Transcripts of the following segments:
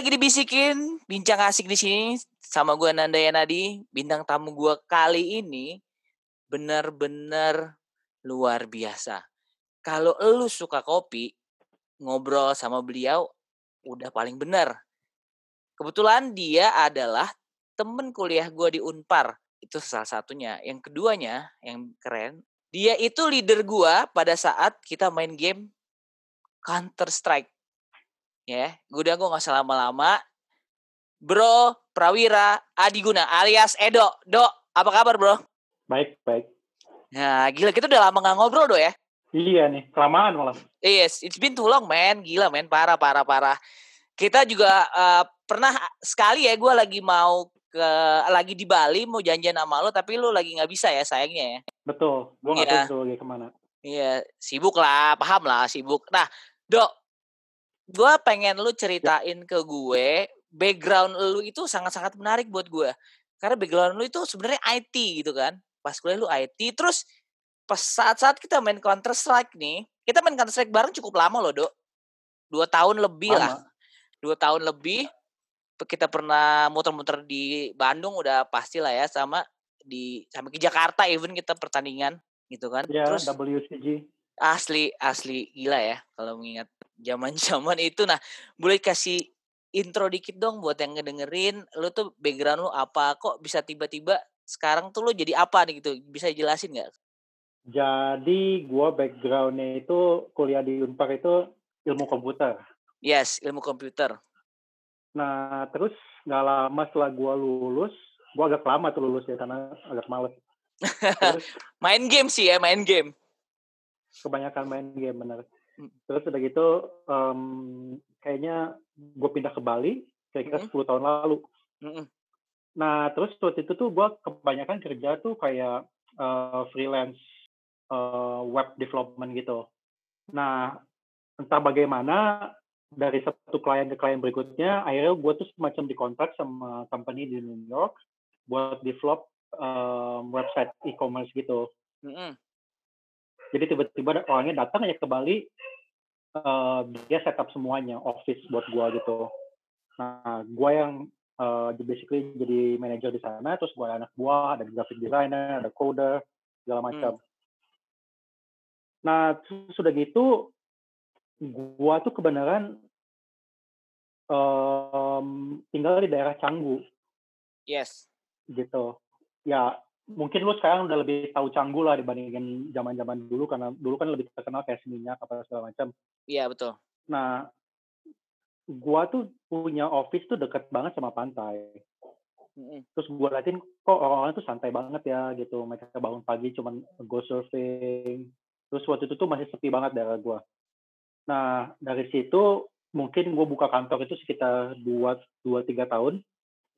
Lagi dibisikin, bincang asik di sini sama gue Nanda Yanadi. Bintang tamu gue kali ini bener-bener luar biasa. Kalau lu suka kopi, ngobrol sama beliau udah paling bener. Kebetulan dia adalah temen kuliah gue di Unpar. Itu salah satunya. Yang keduanya, yang keren, dia itu leader gue pada saat kita main game Counter Strike. Ya, udah gue nggak usah lama-lama. Bro Prawira Adiguna alias Edo. Do, apa kabar bro? Baik, baik. Nah, gila kita udah lama nggak ngobrol do ya. Iya nih, kelamaan malah. Yes, it's been too long, man. Gila, man. Parah, parah, parah. Kita juga uh, pernah sekali ya, gue lagi mau ke lagi di Bali mau janjian sama lo, tapi lo lagi nggak bisa ya sayangnya ya. Betul, gue nggak Iya. tahu lagi ke mana. Iya, sibuk lah, paham lah, sibuk. Nah, Dok, gue pengen lu ceritain ke gue background lu itu sangat-sangat menarik buat gue. Karena background lu itu sebenarnya IT gitu kan. Pas kuliah lu IT, terus pas saat-saat kita main Counter Strike nih, kita main Counter Strike bareng cukup lama loh, Dok. Dua tahun lebih lah. Lama. Dua tahun lebih. Kita pernah muter-muter di Bandung udah pasti lah ya sama di sampai ke Jakarta even kita pertandingan gitu kan. Ya, Terus WCG. Asli asli gila ya kalau mengingat zaman-zaman itu. Nah, boleh kasih intro dikit dong buat yang ngedengerin. Lu tuh background lu apa? Kok bisa tiba-tiba sekarang tuh lu jadi apa nih gitu? Bisa jelasin nggak? Jadi gue backgroundnya itu kuliah di Unpar itu ilmu komputer. Yes, ilmu komputer. Nah, terus nggak lama setelah gue lulus, gue agak lama tuh lulus ya karena agak males. Terus main game sih ya, main game. Kebanyakan main game bener. Hmm. Terus udah gitu, em, kayaknya gue pindah ke Bali, kira-kira Mhm. 10 tahun lalu. Mm-mm. Nah, terus waktu itu tuh gue kebanyakan kerja tuh kayak eh, freelance eh, web development gitu. Nah, entah bagaimana dari satu klien ke klien berikutnya, akhirnya gue tuh semacam dikontrak sama company di New York buat develop eh, website e-commerce gitu. Mm-mm. Jadi tiba-tiba orangnya datang aja ke Bali, eh, dia setup semuanya, office buat gua gitu. Nah, gua yang eh, basically jadi manajer di sana, terus gua ada anak buah, ada graphic designer, ada coder, segala macam. Nah, terus sudah gitu, gua tuh kebenaran em, tinggal di daerah Canggu Yes. gitu. Ya, mungkin lu sekarang udah lebih tahu Canggu lah dibandingin zaman-zaman dulu karena dulu kan lebih terkenal kayak minyak apa segala macam. Iya betul. Nah, gua tuh punya office tuh deket banget sama pantai. Terus gua liatin kok orang-orang tuh santai banget ya gitu. Mereka bangun pagi cuman go surfing. Terus waktu itu tuh masih sepi banget daerah gua. Nah, dari situ mungkin gua buka kantor itu sekitar 2 2 3 tahun.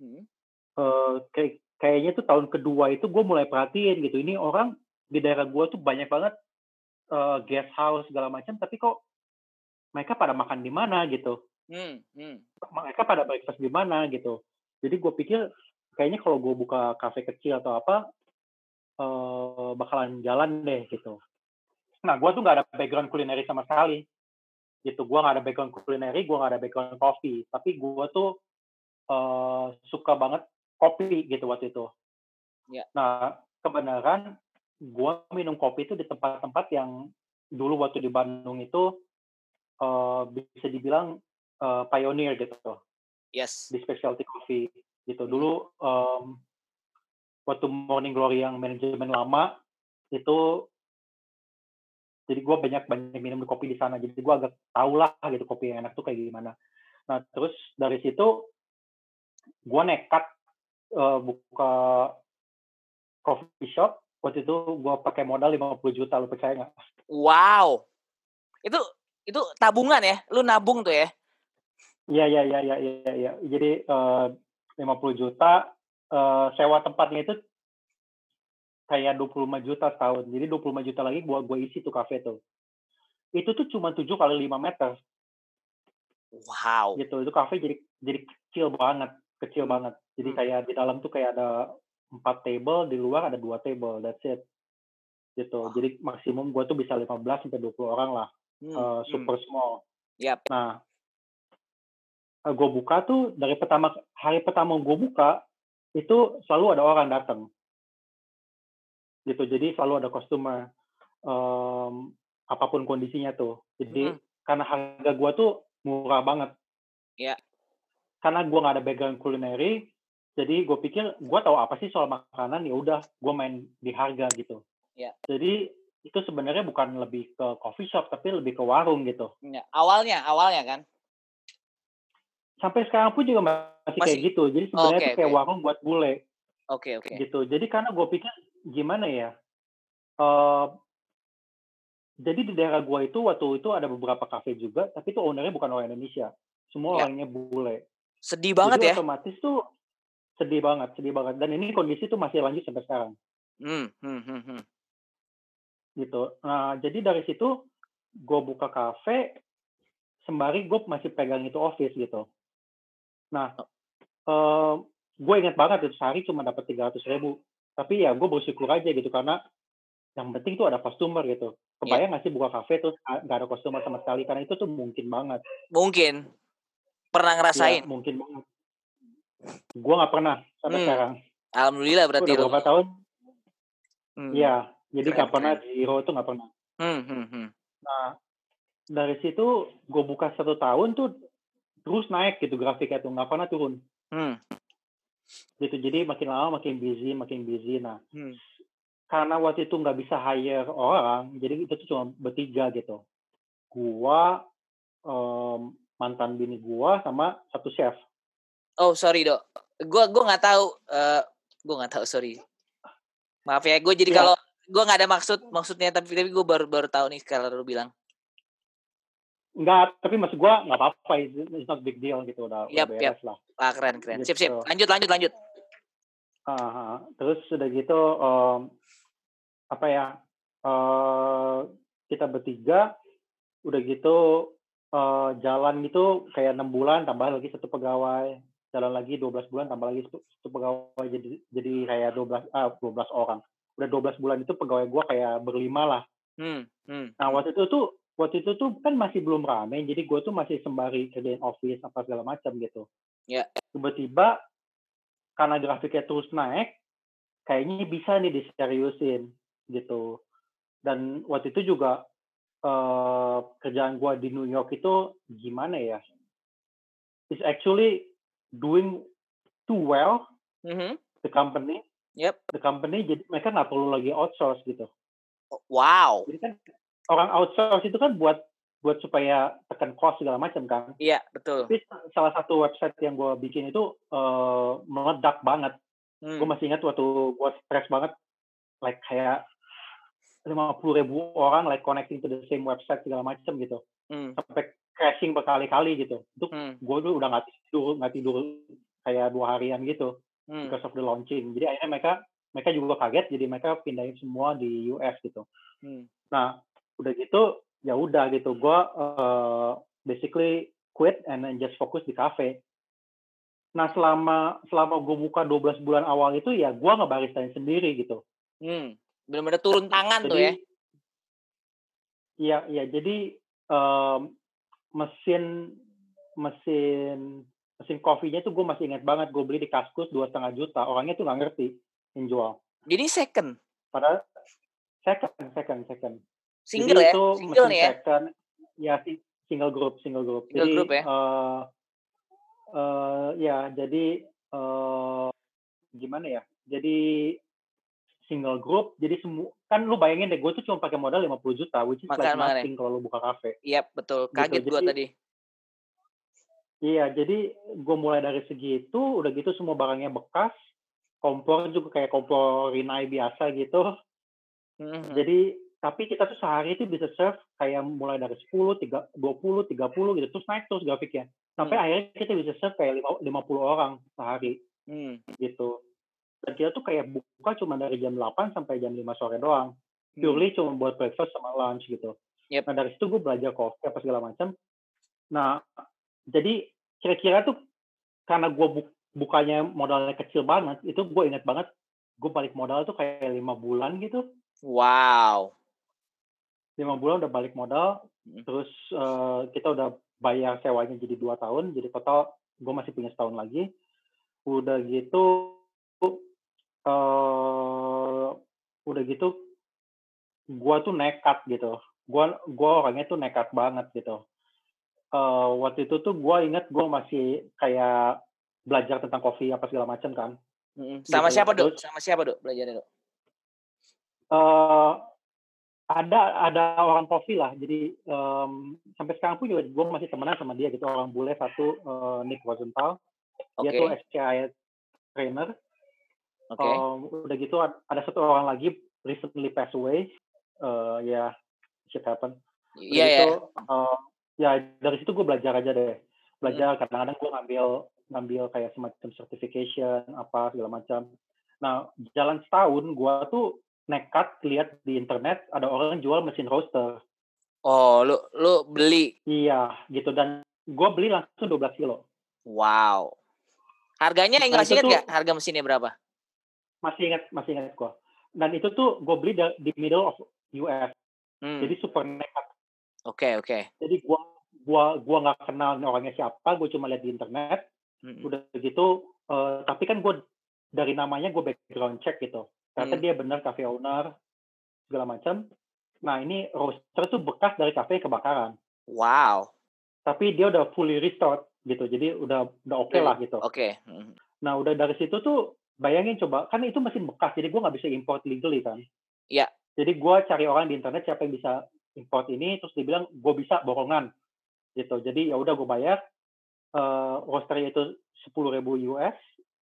Mm. Eh, kayak kayaknya tuh tahun kedua itu gue mulai perhatiin gitu. Ini orang di daerah gue tuh banyak banget eh, guest house segala macam tapi kok mereka pada makan di mana gitu? Mm, mm. mereka pada breakfast di mana gitu? Jadi gue pikir kayaknya kalau gue buka kafe kecil atau apa eh, bakalan jalan deh gitu. Nah gue tuh nggak ada background kulineri sama sekali gitu. Gue nggak ada background kulineri gue nggak ada background kopi. Tapi gue tuh eh, suka banget kopi gitu waktu itu. Ya. nah kebenaran gue minum kopi itu di tempat-tempat yang dulu waktu di Bandung itu eh, bisa dibilang eh, pioneer gitu. Yes. di specialty coffee gitu. Dulu em, waktu Morning Glory yang manajemen lama itu jadi gue banyak banyak minum kopi di sana. Jadi gue agak tahu lah gitu kopi yang enak tuh kayak gimana. Nah terus dari situ gue nekat eh, buka coffee shop waktu itu gue pakai modal 50 juta lu percaya nggak Wow. Itu itu tabungan ya? Lu nabung tuh ya? Iya iya iya iya iya iya. Jadi eh, 50 juta eh, sewa tempatnya itu kayak 25 juta setahun. Jadi 25 juta lagi gua gua isi tuh kafe tuh. Itu tuh cuma 7 kali 5 meter Wow. gitu. Itu kafe jadi jadi kecil banget, kecil banget. Jadi Hmm. kayak di dalam tuh kayak ada empat table, di luar ada dua table. That's it. Gitu. Jadi maksimum gua tuh bisa 15 sampai 20 orang lah. Hmm, eh, hmm. super small. Yap. Nah, uh, gue buka tuh dari pertama hari pertama gue buka itu selalu ada orang datang gitu jadi selalu ada customer um, apa pun kondisinya tuh jadi hmm. karena harga gue tuh murah banget ya karena gue nggak ada background kulineri jadi gue pikir gue tahu apa sih soal makanan ya udah gue main di harga gitu ya jadi itu sebenarnya bukan lebih ke coffee shop tapi lebih ke warung gitu. Ya, awalnya, awalnya kan. Sampai sekarang pun juga masih, masih? kayak gitu. Jadi sebenarnya okay, itu kayak okay. warung buat bule. Oke okay, oke. Okay. Gitu. Jadi karena gue pikir gimana ya. Uh, jadi di daerah gue itu waktu itu ada beberapa kafe juga, tapi itu ownernya bukan orang Indonesia. Semua ya. orangnya bule. Sedih banget jadi, ya. Otomatis tuh sedih banget, sedih banget. Dan ini kondisi tuh masih lanjut sampai sekarang. Hmm, hmm, hmm, hmm gitu. Nah, jadi dari situ gue buka kafe, sembari gue masih pegang itu office gitu. Nah, uh, gue inget banget itu sehari cuma dapat tiga ratus ribu. Tapi ya gue bersyukur aja gitu karena yang penting tuh ada customer gitu. Kebayang yeah. nggak sih buka kafe tuh nggak ada customer sama sekali karena itu tuh mungkin banget. Mungkin. Pernah ngerasain? Ya, mungkin banget. Gue nggak pernah sampai hmm. sekarang. Alhamdulillah berarti. Udah berapa tahun? Hmm. Iya. Hmm. Jadi nggak pernah di Hero itu nggak pernah. Hmm, hmm, hmm. Nah dari situ gue buka satu tahun tuh terus naik gitu grafiknya tuh nggak pernah turun. Hmm. Gitu jadi makin lama makin busy makin busy. Nah hmm. karena waktu itu nggak bisa hire orang jadi itu tuh cuma bertiga gitu. Gua um, mantan bini gua sama satu chef. Oh sorry dok, gua gua nggak tahu. Uh, gua nggak tahu sorry. Maaf ya, gue jadi ya. kalau gue nggak ada maksud maksudnya tapi tapi gue baru baru tahu nih kalau lu bilang Enggak, tapi maksud gue nggak apa-apa, it's not big deal gitu udah, yep, udah beres yep. lah. Ah keren keren, gitu. sip sip, lanjut lanjut lanjut. Uh, terus sudah gitu um, apa ya uh, kita bertiga udah gitu uh, jalan gitu kayak enam bulan tambah lagi satu pegawai jalan lagi 12 bulan tambah lagi satu pegawai jadi jadi kayak 12 ah 12 orang udah 12 bulan itu pegawai gue kayak berlima lah. Hmm, hmm. Nah waktu itu tuh waktu itu tuh kan masih belum rame, jadi gue tuh masih sembari kerjain office apa segala macam gitu. Ya. Yeah. Tiba-tiba karena grafiknya terus naik, kayaknya bisa nih diseriusin gitu. Dan waktu itu juga uh, kerjaan gue di New York itu gimana ya? It's actually doing too well mm -hmm. the company Yep. The company jadi mereka nggak perlu lagi outsource gitu. Wow. Jadi kan orang outsource itu kan buat buat supaya tekan cost segala macam kan. Iya betul. Tapi salah satu website yang gue bikin itu uh, meledak banget. Hmm. Gue masih ingat waktu gue stres banget, like kayak lima puluh ribu orang like connecting to the same website segala macam gitu. Hmm. Sampai crashing berkali-kali gitu. Itu hmm. gue tuh udah nggak tidur nggak tidur kayak dua harian gitu hmm. because of the launching. Jadi akhirnya mereka mereka juga kaget, jadi mereka pindahin semua di US gitu. Hmm. Nah, udah gitu ya udah gitu, gue uh, basically quit and then just fokus di cafe. Nah selama selama gue buka 12 bulan awal itu ya gue ngebaristain sendiri gitu. Hmm. Benar-benar turun tangan jadi, tuh ya. Iya iya jadi um, mesin mesin mesin kopinya tuh gue masih ingat banget gue beli di Kaskus dua setengah juta orangnya tuh nggak ngerti yang jual jadi second? Padahal second second second. Single jadi ya? itu single nih ya? second, ya single group single group. Single jadi group ya? uh, uh, ya jadi uh, gimana ya? Jadi single group jadi semua kan lu bayangin deh gue tuh cuma pakai modal 50 juta which is Makan, like nothing kalau lu buka kafe iya yep, betul gitu, kaget gitu. gue tadi Iya, jadi gue mulai dari segitu, udah gitu semua barangnya bekas, kompor juga kayak kompor Rinnai biasa gitu. Mm-hmm. Jadi, tapi kita tuh sehari itu bisa serve kayak mulai dari 10, 3, 20, 30 gitu, terus naik terus grafiknya. Sampai mm. akhirnya kita bisa serve kayak 50 orang sehari mm. gitu. Dan kita tuh kayak buka cuma dari jam 8 sampai jam 5 sore doang. Mm. Purely cuma buat breakfast sama lunch gitu. Yep. Nah dari situ gue belajar kopi apa segala macam. Nah jadi kira-kira tuh karena gue bu bukanya modalnya kecil banget, itu gue inget banget gue balik modal tuh kayak lima bulan gitu. Wow. Lima bulan udah balik modal, hmm. terus uh, kita udah bayar sewanya jadi dua tahun, jadi total gue masih punya setahun lagi. Udah gitu, uh, udah gitu, gue tuh nekat gitu. Gue gua orangnya tuh nekat banget gitu. Uh, waktu itu tuh gue inget gue masih kayak belajar tentang kopi apa segala macam kan. Sama gitu. siapa dok? Sama siapa dok belajarnya dok? Uh, ada ada orang kopi lah. Jadi um, sampai sekarang pun juga gue masih temenan sama dia gitu. Orang bule satu uh, Nick Rosenthal. Dia okay. tuh SCI trainer. Okay. Um, udah gitu ada satu orang lagi recently passed away. Uh, ya yeah, shit happen. Iya yeah, yeah. Uh, ya dari situ gue belajar aja deh. Belajar hmm. kadang-kadang gue ngambil ngambil kayak semacam certification apa segala macam. Nah jalan setahun gue tuh nekat lihat di internet ada orang jual mesin roaster. Oh, lu lu beli? Iya, gitu dan gue beli langsung 12 kilo. Wow. Harganya yang nah, ingat nggak? Harga mesinnya berapa? Masih ingat, masih ingat gue. Dan itu tuh gue beli di middle of US. Hmm. Jadi super nekat. Oke okay, oke. Okay. Jadi gue gua gua nggak kenal orangnya siapa, gue cuma lihat di internet. Hmm. Udah gitu, uh, tapi kan gue dari namanya gue background check gitu. Ternyata hmm. dia benar cafe owner segala macam. Nah ini roaster tuh bekas dari cafe kebakaran. Wow. Tapi dia udah fully restored gitu. Jadi udah udah oke okay lah gitu. Oke. Okay. Hmm. Nah udah dari situ tuh bayangin coba kan itu mesin bekas jadi gue nggak bisa import legally kan. Iya. Yeah. Jadi gue cari orang di internet siapa yang bisa import ini terus dibilang gue bisa borongan gitu. Jadi ya udah gue bayar uh, roasternya itu sepuluh ribu US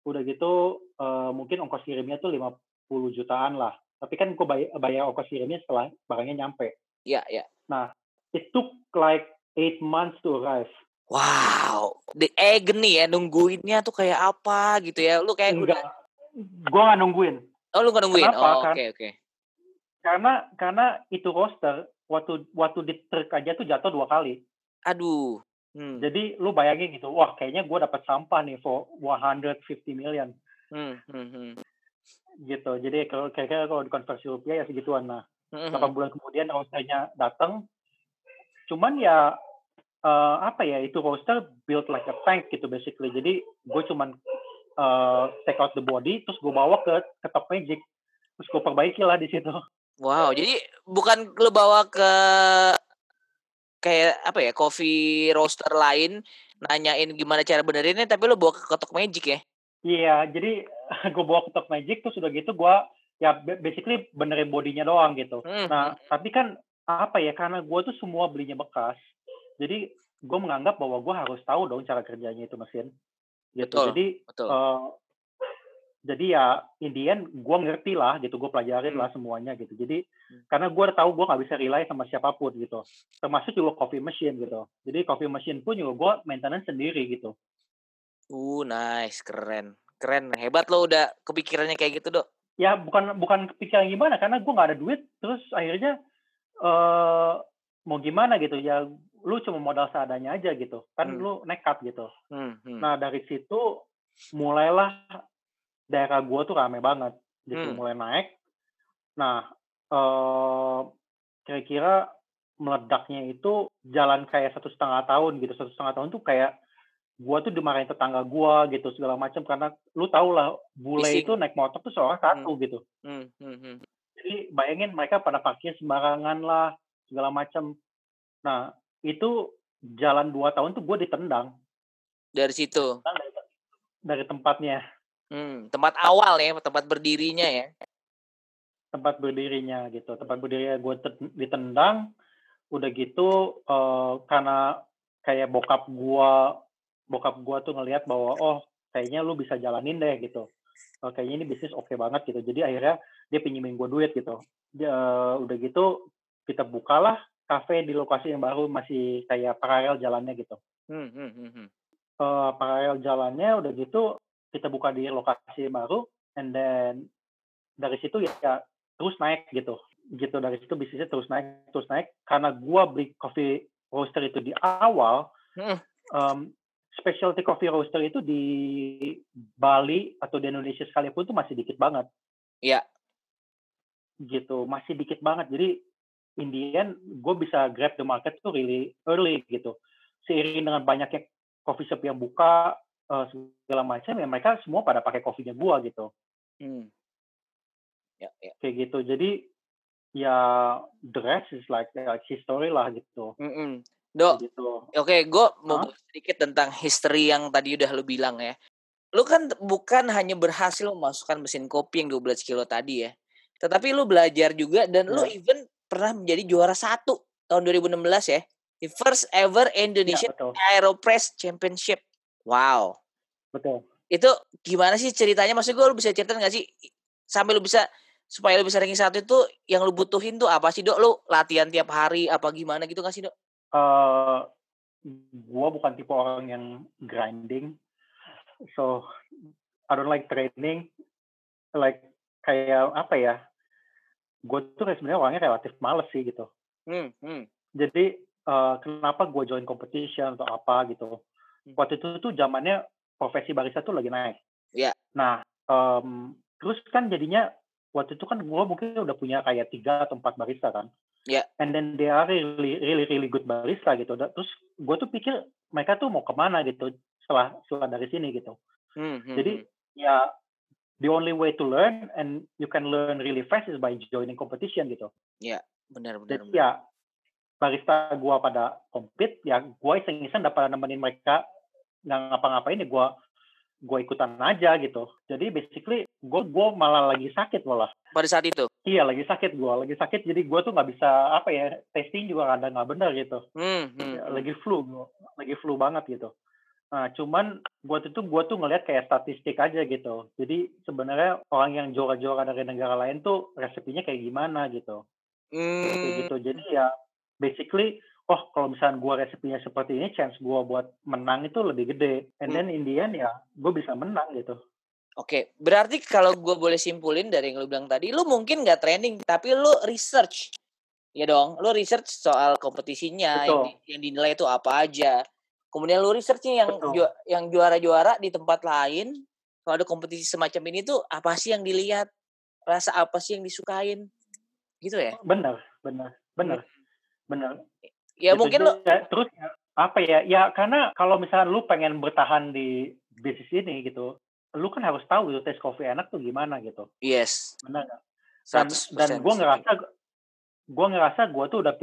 udah gitu uh, mungkin ongkos kirimnya tuh 50 jutaan lah. Tapi kan gue bayar, bayar ongkos kirimnya setelah barangnya nyampe. Iya, yeah, iya. Yeah. Nah, it took like eight months to arrive. Wow, the agony ya nungguinnya tuh kayak apa gitu ya? Lu kayak Enggak. udah Gue gak nungguin. Oh, lu gak nungguin. Kenapa? Oh, oke, okay, oke. Okay. Karena karena itu roster waktu waktu di truk aja tuh jatuh dua kali. Aduh. Hmm. Jadi lu bayangin gitu, wah kayaknya gue dapat sampah nih for 150 million. Hmm, hmm, hmm gitu jadi kalau kira-kira kalau dikonversi rupiah ya segituan nah mm-hmm. bulan kemudian roasternya datang cuman ya uh, apa ya itu roaster built like a tank gitu basically jadi gue cuman uh, take out the body terus gue bawa ke ke top magic terus gue perbaiki lah di situ wow jadi bukan lo bawa ke kayak apa ya coffee roaster lain nanyain gimana cara benerinnya tapi lo bawa ke ketok magic ya Iya, jadi gue bawa ke Top Magic tuh sudah gitu gue ya basically benerin bodinya doang gitu. Hmm. Nah, hmm. tapi kan apa ya karena gue tuh semua belinya bekas, jadi gue menganggap bahwa gue harus tahu dong cara kerjanya itu mesin. Gitu. Betul, jadi betul. Uh, jadi ya Indian gue ngerti lah gitu, gue pelajarin hmm. lah semuanya gitu. Jadi hmm. karena gue tahu gue nggak bisa rely sama siapa pun gitu, termasuk juga coffee machine gitu. Jadi coffee machine pun juga gue maintenance sendiri gitu. Uh, nice, keren. Keren, hebat lo udah kepikirannya kayak gitu, Dok. Ya, bukan bukan kepikiran gimana, karena gue nggak ada duit, terus akhirnya uh, mau gimana gitu, ya lu cuma modal seadanya aja gitu. Kan hmm. lu nekat gitu. Hmm, hmm. Nah, dari situ mulailah daerah gue tuh rame banget. Gitu, hmm. mulai naik. Nah, uh, kira-kira meledaknya itu jalan kayak satu setengah tahun gitu. Satu setengah tahun tuh kayak gua tuh dimarahin tetangga gua gitu segala macam karena lu tau lah bule Bising. itu naik motor tuh seorang satu hmm. gitu. Hmm. Hmm. Hmm. Jadi bayangin mereka pada parkir sembarangan lah segala macam. Nah itu jalan dua tahun tuh gue ditendang. Dari situ. Dari, dari tempatnya. Hmm, tempat awal ya, tempat berdirinya ya. Tempat berdirinya gitu, tempat berdirinya gue ditendang. Udah gitu uh, karena kayak bokap gue bokap gue tuh ngelihat bahwa oh kayaknya lu bisa jalanin deh gitu oh, kayaknya ini bisnis oke okay banget gitu jadi akhirnya dia pinjemin gue duit gitu dia, uh, udah gitu kita bukalah kafe di lokasi yang baru masih kayak paralel jalannya gitu hmm, hmm, hmm, hmm. Uh, paralel jalannya udah gitu kita buka di lokasi yang baru and then dari situ ya, ya terus naik gitu gitu dari situ bisnisnya terus naik terus naik karena gue beli coffee roaster itu di awal hmm. um, specialty coffee roaster itu di Bali atau di Indonesia sekalipun tuh masih dikit banget. Iya. Gitu, masih dikit banget. Jadi Indian gue bisa grab the market tuh really early gitu. seiring dengan banyaknya coffee shop yang buka uh, segala macam ya mereka semua pada pakai kopinya gua gitu. Hmm. Ya, ya. Kayak gitu. Jadi ya the rest is like like history lah gitu. Mm -mm. Dok, gitu. oke, okay, gue mau huh? sedikit tentang history yang tadi udah lu bilang ya. Lu kan bukan hanya berhasil memasukkan mesin kopi yang 12 kilo tadi ya, tetapi lu belajar juga dan yeah. lu ya. even pernah menjadi juara satu tahun 2016 ya. The first ever Indonesian ya, Aeropress Championship. Wow. Betul. Itu gimana sih ceritanya? Maksud gue lu bisa cerita nggak sih sampai lu bisa supaya lu bisa ranking satu itu yang lu butuhin tuh apa sih dok? Lu latihan tiap hari apa gimana gitu nggak sih dok? uh, gua bukan tipe orang yang grinding so I don't like training like kayak apa ya gue tuh sebenarnya orangnya relatif males sih gitu hmm, hmm. jadi uh, kenapa gue join competition atau apa gitu hmm. waktu itu tuh zamannya profesi barista tuh lagi naik Iya. Yeah. nah um, terus kan jadinya waktu itu kan gue mungkin udah punya kayak tiga atau empat barista kan Yeah. And then they are really really really good barista gitu. Terus gue tuh pikir mereka tuh mau ke mana gitu setelah setelah dari sini gitu. Hmm, hmm, Jadi hmm. ya the only way to learn and you can learn really fast is by joining competition gitu. Ya, yeah, benar benar. Jadi benar. ya barista gue pada compete ya gue iseng-iseng dapat nemenin mereka nggak ngapa-ngapain ya gue gue ikutan aja gitu. Jadi basically gue gue malah lagi sakit malah. Pada saat itu? Iya lagi sakit gue, lagi sakit jadi gue tuh nggak bisa apa ya testing juga ada nggak benar gitu. Hmm, hmm, ya, lagi flu, lagi flu banget gitu. Nah, cuman gue tuh gue tuh ngeliat kayak statistik aja gitu. Jadi sebenarnya orang yang juara-juara dari negara lain tuh resepinya kayak gimana gitu. Hmm. Kayak gitu. Jadi ya basically oh kalau misalnya gue resepinya seperti ini chance gue buat menang itu lebih gede and then in the end ya gue bisa menang gitu Oke, berarti kalau gue boleh simpulin dari yang lu bilang tadi, lu mungkin nggak training, tapi lu research, ya dong, lu research soal kompetisinya, yang, yang dinilai itu apa aja. Kemudian lu researchnya yang ju yang juara-juara di tempat lain, kalau ada kompetisi semacam ini tuh apa sih yang dilihat, rasa apa sih yang disukain, gitu ya? Benar, benar, benar, hmm. benar. Ya gitu mungkin lu terus apa ya? Ya karena kalau misalnya lu pengen bertahan di bisnis ini gitu, lu kan harus tahu gitu tes kopi enak tuh gimana gitu. Yes. Benar Dan, dan gue ngerasa gue ngerasa gue tuh udah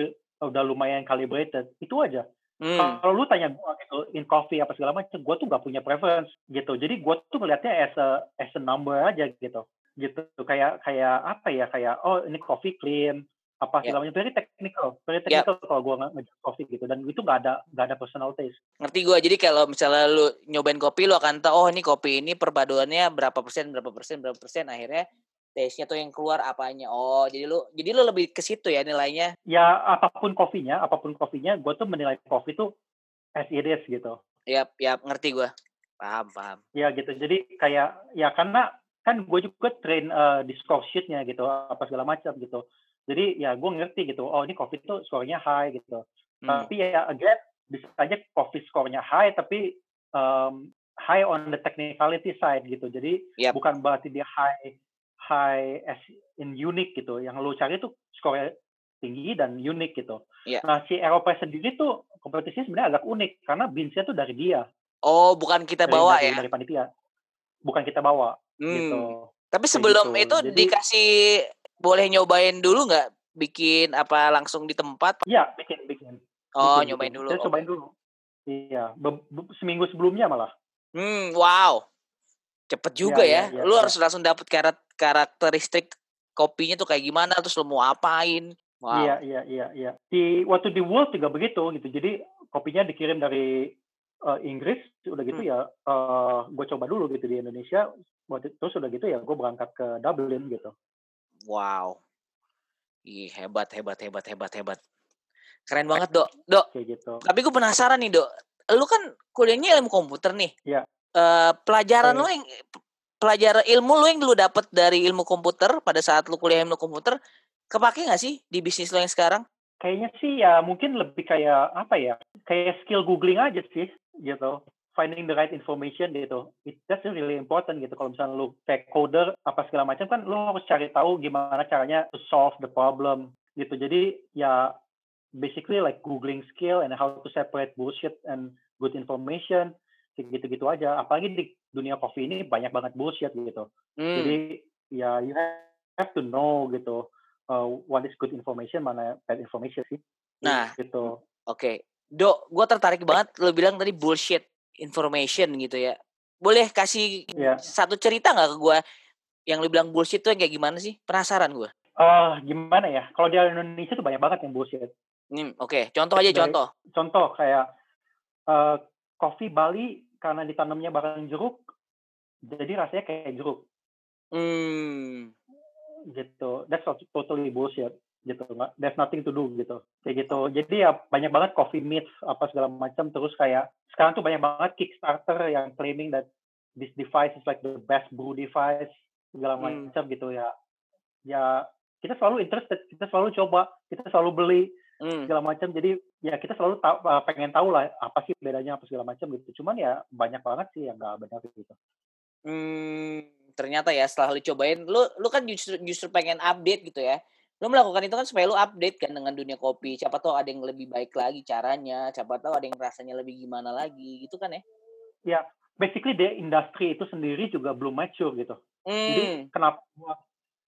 udah lumayan calibrated. Itu aja. Hmm. Kalau lu tanya gue gitu in coffee apa segala macam, gue tuh gak punya preference gitu. Jadi gue tuh ngeliatnya as a as a number aja gitu. Gitu kayak kayak apa ya kayak oh ini coffee clean, apa segala yeah. macam very technical very technical yeah. kalau gue ngejak kopi gitu dan itu nggak ada nggak ada personal taste ngerti gue jadi kalau misalnya lu nyobain kopi lu akan tahu oh ini kopi ini perpaduannya berapa persen berapa persen berapa persen akhirnya taste-nya tuh yang keluar apanya. Oh jadi lu jadi lu lebih ke situ ya nilainya? Ya apa pun kopinya apa pun kopinya gue tuh menilai kopi tuh as it is gitu. Ya ya ngerti gue paham paham. Ya gitu. Jadi kayak ya karena kan gue juga train uh, di score sheetnya gitu apa segala macam gitu. Jadi ya gue ngerti gitu oh ini covid tuh skornya high gitu. Hmm. tapi ya again bisa aja covid skornya high tapi um, high on the technicality side gitu. Jadi yep. bukan berarti dia high high as in unique gitu yang lo cari tuh skornya tinggi dan unik gitu. Yeah. Nah si Eropa sendiri tuh kompetisinya sebenarnya agak unik karena binsnya tuh dari dia. Oh bukan kita bawa dari, ya? Dari panitia. Bukan kita bawa. Hmm. Gitu. Tapi sebelum gitu. itu Jadi, dikasih boleh nyobain dulu nggak bikin apa langsung di tempat? Iya, bikin bikin. Oh, bikin, nyobain bikin. dulu. Saya okay. cobain dulu. Iya, seminggu sebelumnya malah. Hmm, wow. Cepet juga ya. ya. ya lu ya. harus langsung dapet karat karakteristik kopinya tuh kayak gimana terus lu mau apain. Wow. Iya, iya, iya, iya. Di waktu di World juga begitu gitu. Jadi kopinya dikirim dari uh, Inggris, udah gitu hmm. ya uh, gue coba dulu gitu di Indonesia. Terus udah gitu ya gue berangkat ke Dublin gitu. Wow. Ih, hebat, hebat, hebat, hebat, hebat. Keren banget, Dok. Dok. Kayak gitu. Tapi gue penasaran nih, Dok. Lu kan kuliahnya ilmu komputer nih. Iya. Uh, pelajaran lu yang pelajaran ilmu lu yang lu dapet dari ilmu komputer pada saat lu kuliah ilmu komputer kepake nggak sih di bisnis lo yang sekarang? Kayaknya sih ya mungkin lebih kayak apa ya? Kayak skill googling aja sih gitu finding the right information gitu. It, that's really important gitu. Kalau misalnya lu kayak coder apa segala macam kan lu harus cari tahu gimana caranya to solve the problem gitu. Jadi ya basically like googling skill and how to separate bullshit and good information kayak gitu-gitu aja apalagi di dunia coffee ini banyak banget bullshit gitu Hmm. jadi ya you have to know gitu uh, what is good information mana bad information sih Nah. gitu Oke, Dok, gue tertarik banget lo bilang tadi bullshit information gitu ya. Boleh kasih ya satu cerita nggak ke gue yang lo bilang bullshit tuh yang kayak gimana sih? Penasaran gue. Eh, gimana ya kalau di Indonesia tuh banyak banget yang bullshit Hmm, Oke, contoh aja Dari- contoh. contoh kayak eh kopi Bali karena ditanamnya bareng jeruk jadi rasanya kayak jeruk. Hmm, gitu. That's tot- totally bullshit gitu. Nggak there's nothing to do gitu. Kayak gitu. Jadi ya banyak banget coffee myths apa segala macam. Terus kayak sekarang tuh banyak banget Kickstarter yang claiming that this device is like the best brew device segala Hmm. macam gitu ya. Ya kita selalu interested kita selalu coba kita selalu beli hmm. segala macam jadi ya kita selalu tahu, uh, pengen tahu lah apa sih bedanya apa segala macam gitu cuman ya banyak banget sih yang nggak benar gitu Hmm, ternyata ya setelah lu cobain, lu lu kan justru justru pengen update gitu ya. Lu melakukan itu kan supaya lu update kan dengan dunia kopi. Siapa tahu ada yang lebih baik lagi caranya, siapa tahu ada yang rasanya lebih gimana lagi gitu kan ya. basically the industry itu sendiri juga belum mature gitu Hmm. jadi kenapa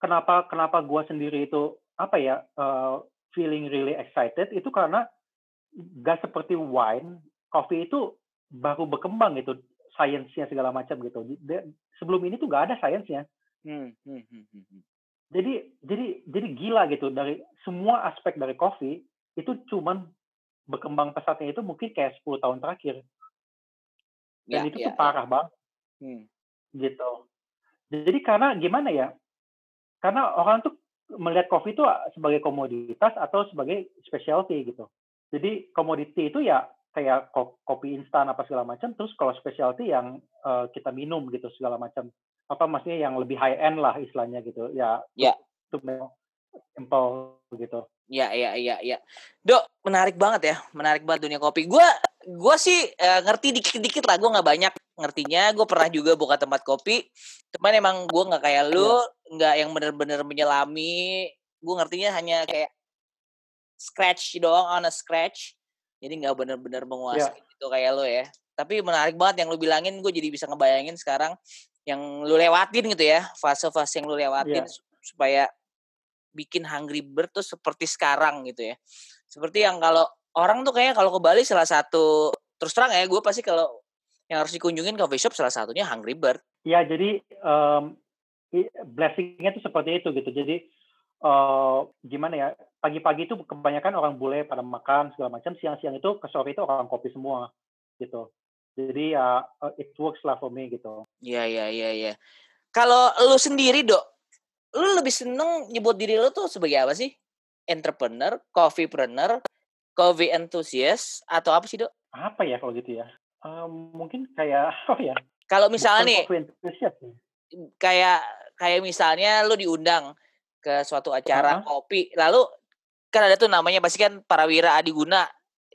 kenapa kenapa gua sendiri itu apa ya uh, feeling really excited itu karena gak seperti wine coffee itu baru berkembang gitu sainsnya segala macam gitu. Sebelum ini tuh gak ada sainsnya. Hmm, hmm, hmm, jadi jadi jadi gila gitu dari semua aspek dari kopi itu cuman berkembang pesatnya itu mungkin kayak 10 tahun terakhir. Dan Ya, itu ya, tuh parah banget. Ya. Hmm. gitu. Jadi karena gimana ya? Karena orang tuh melihat kopi itu sebagai komoditas atau sebagai specialty gitu jadi komoditi itu ya kayak ko- kopi instan apa segala macam terus kalau specialty yang eh, kita minum gitu segala macam apa maksudnya yang lebih high end lah istilahnya gitu ya Ya. itu memang simple gitu Ya, ya, ya, ya. Dok, menarik banget ya, menarik banget dunia kopi. Gua, gua sih eh, ngerti dikit-dikit lah. Gua nggak banyak ngertinya. Gue pernah juga buka tempat kopi. Cuman emang gua nggak kayak lu, nggak yang bener-bener menyelami. Gue ngertinya hanya kayak scratch doang, on a scratch. Jadi nggak bener-bener menguasai gitu kayak lo ya. Tapi menarik banget yang lu bilangin. Gue jadi bisa ngebayangin sekarang yang lu lewatin gitu ya, fase-fase yang lu lewatin Iya. su- supaya bikin Hungry Bird tuh seperti sekarang gitu ya. Seperti yang kalau orang tuh kayaknya kalau ke Bali salah satu terus terang ya gue pasti kalau yang harus dikunjungin coffee shop salah satunya Hungry Bird. Ya, jadi i- blessing-nya tuh seperti itu gitu. Jadi eh, gimana ya? Pagi-pagi itu kebanyakan orang bule pada makan segala macam. Siang-siang itu ke sore itu orang kopi semua gitu. Jadi ya eh, it works lah for me gitu. Iya iya iya iya. Kalau lu sendiri dok, lu lebih seneng nyebut diri lu tuh sebagai apa sih? Entrepreneur, coffeepreneur, coffee enthusiast atau apa sih dok? Apa ya kalau gitu ya? Mungkin kayak apa ya? Kalau misalnya Bukan nih ya. kayak kayak misalnya lu diundang ke suatu acara Heeh. kopi, lalu kan ada tuh namanya pasti kan Parawira Adiguna.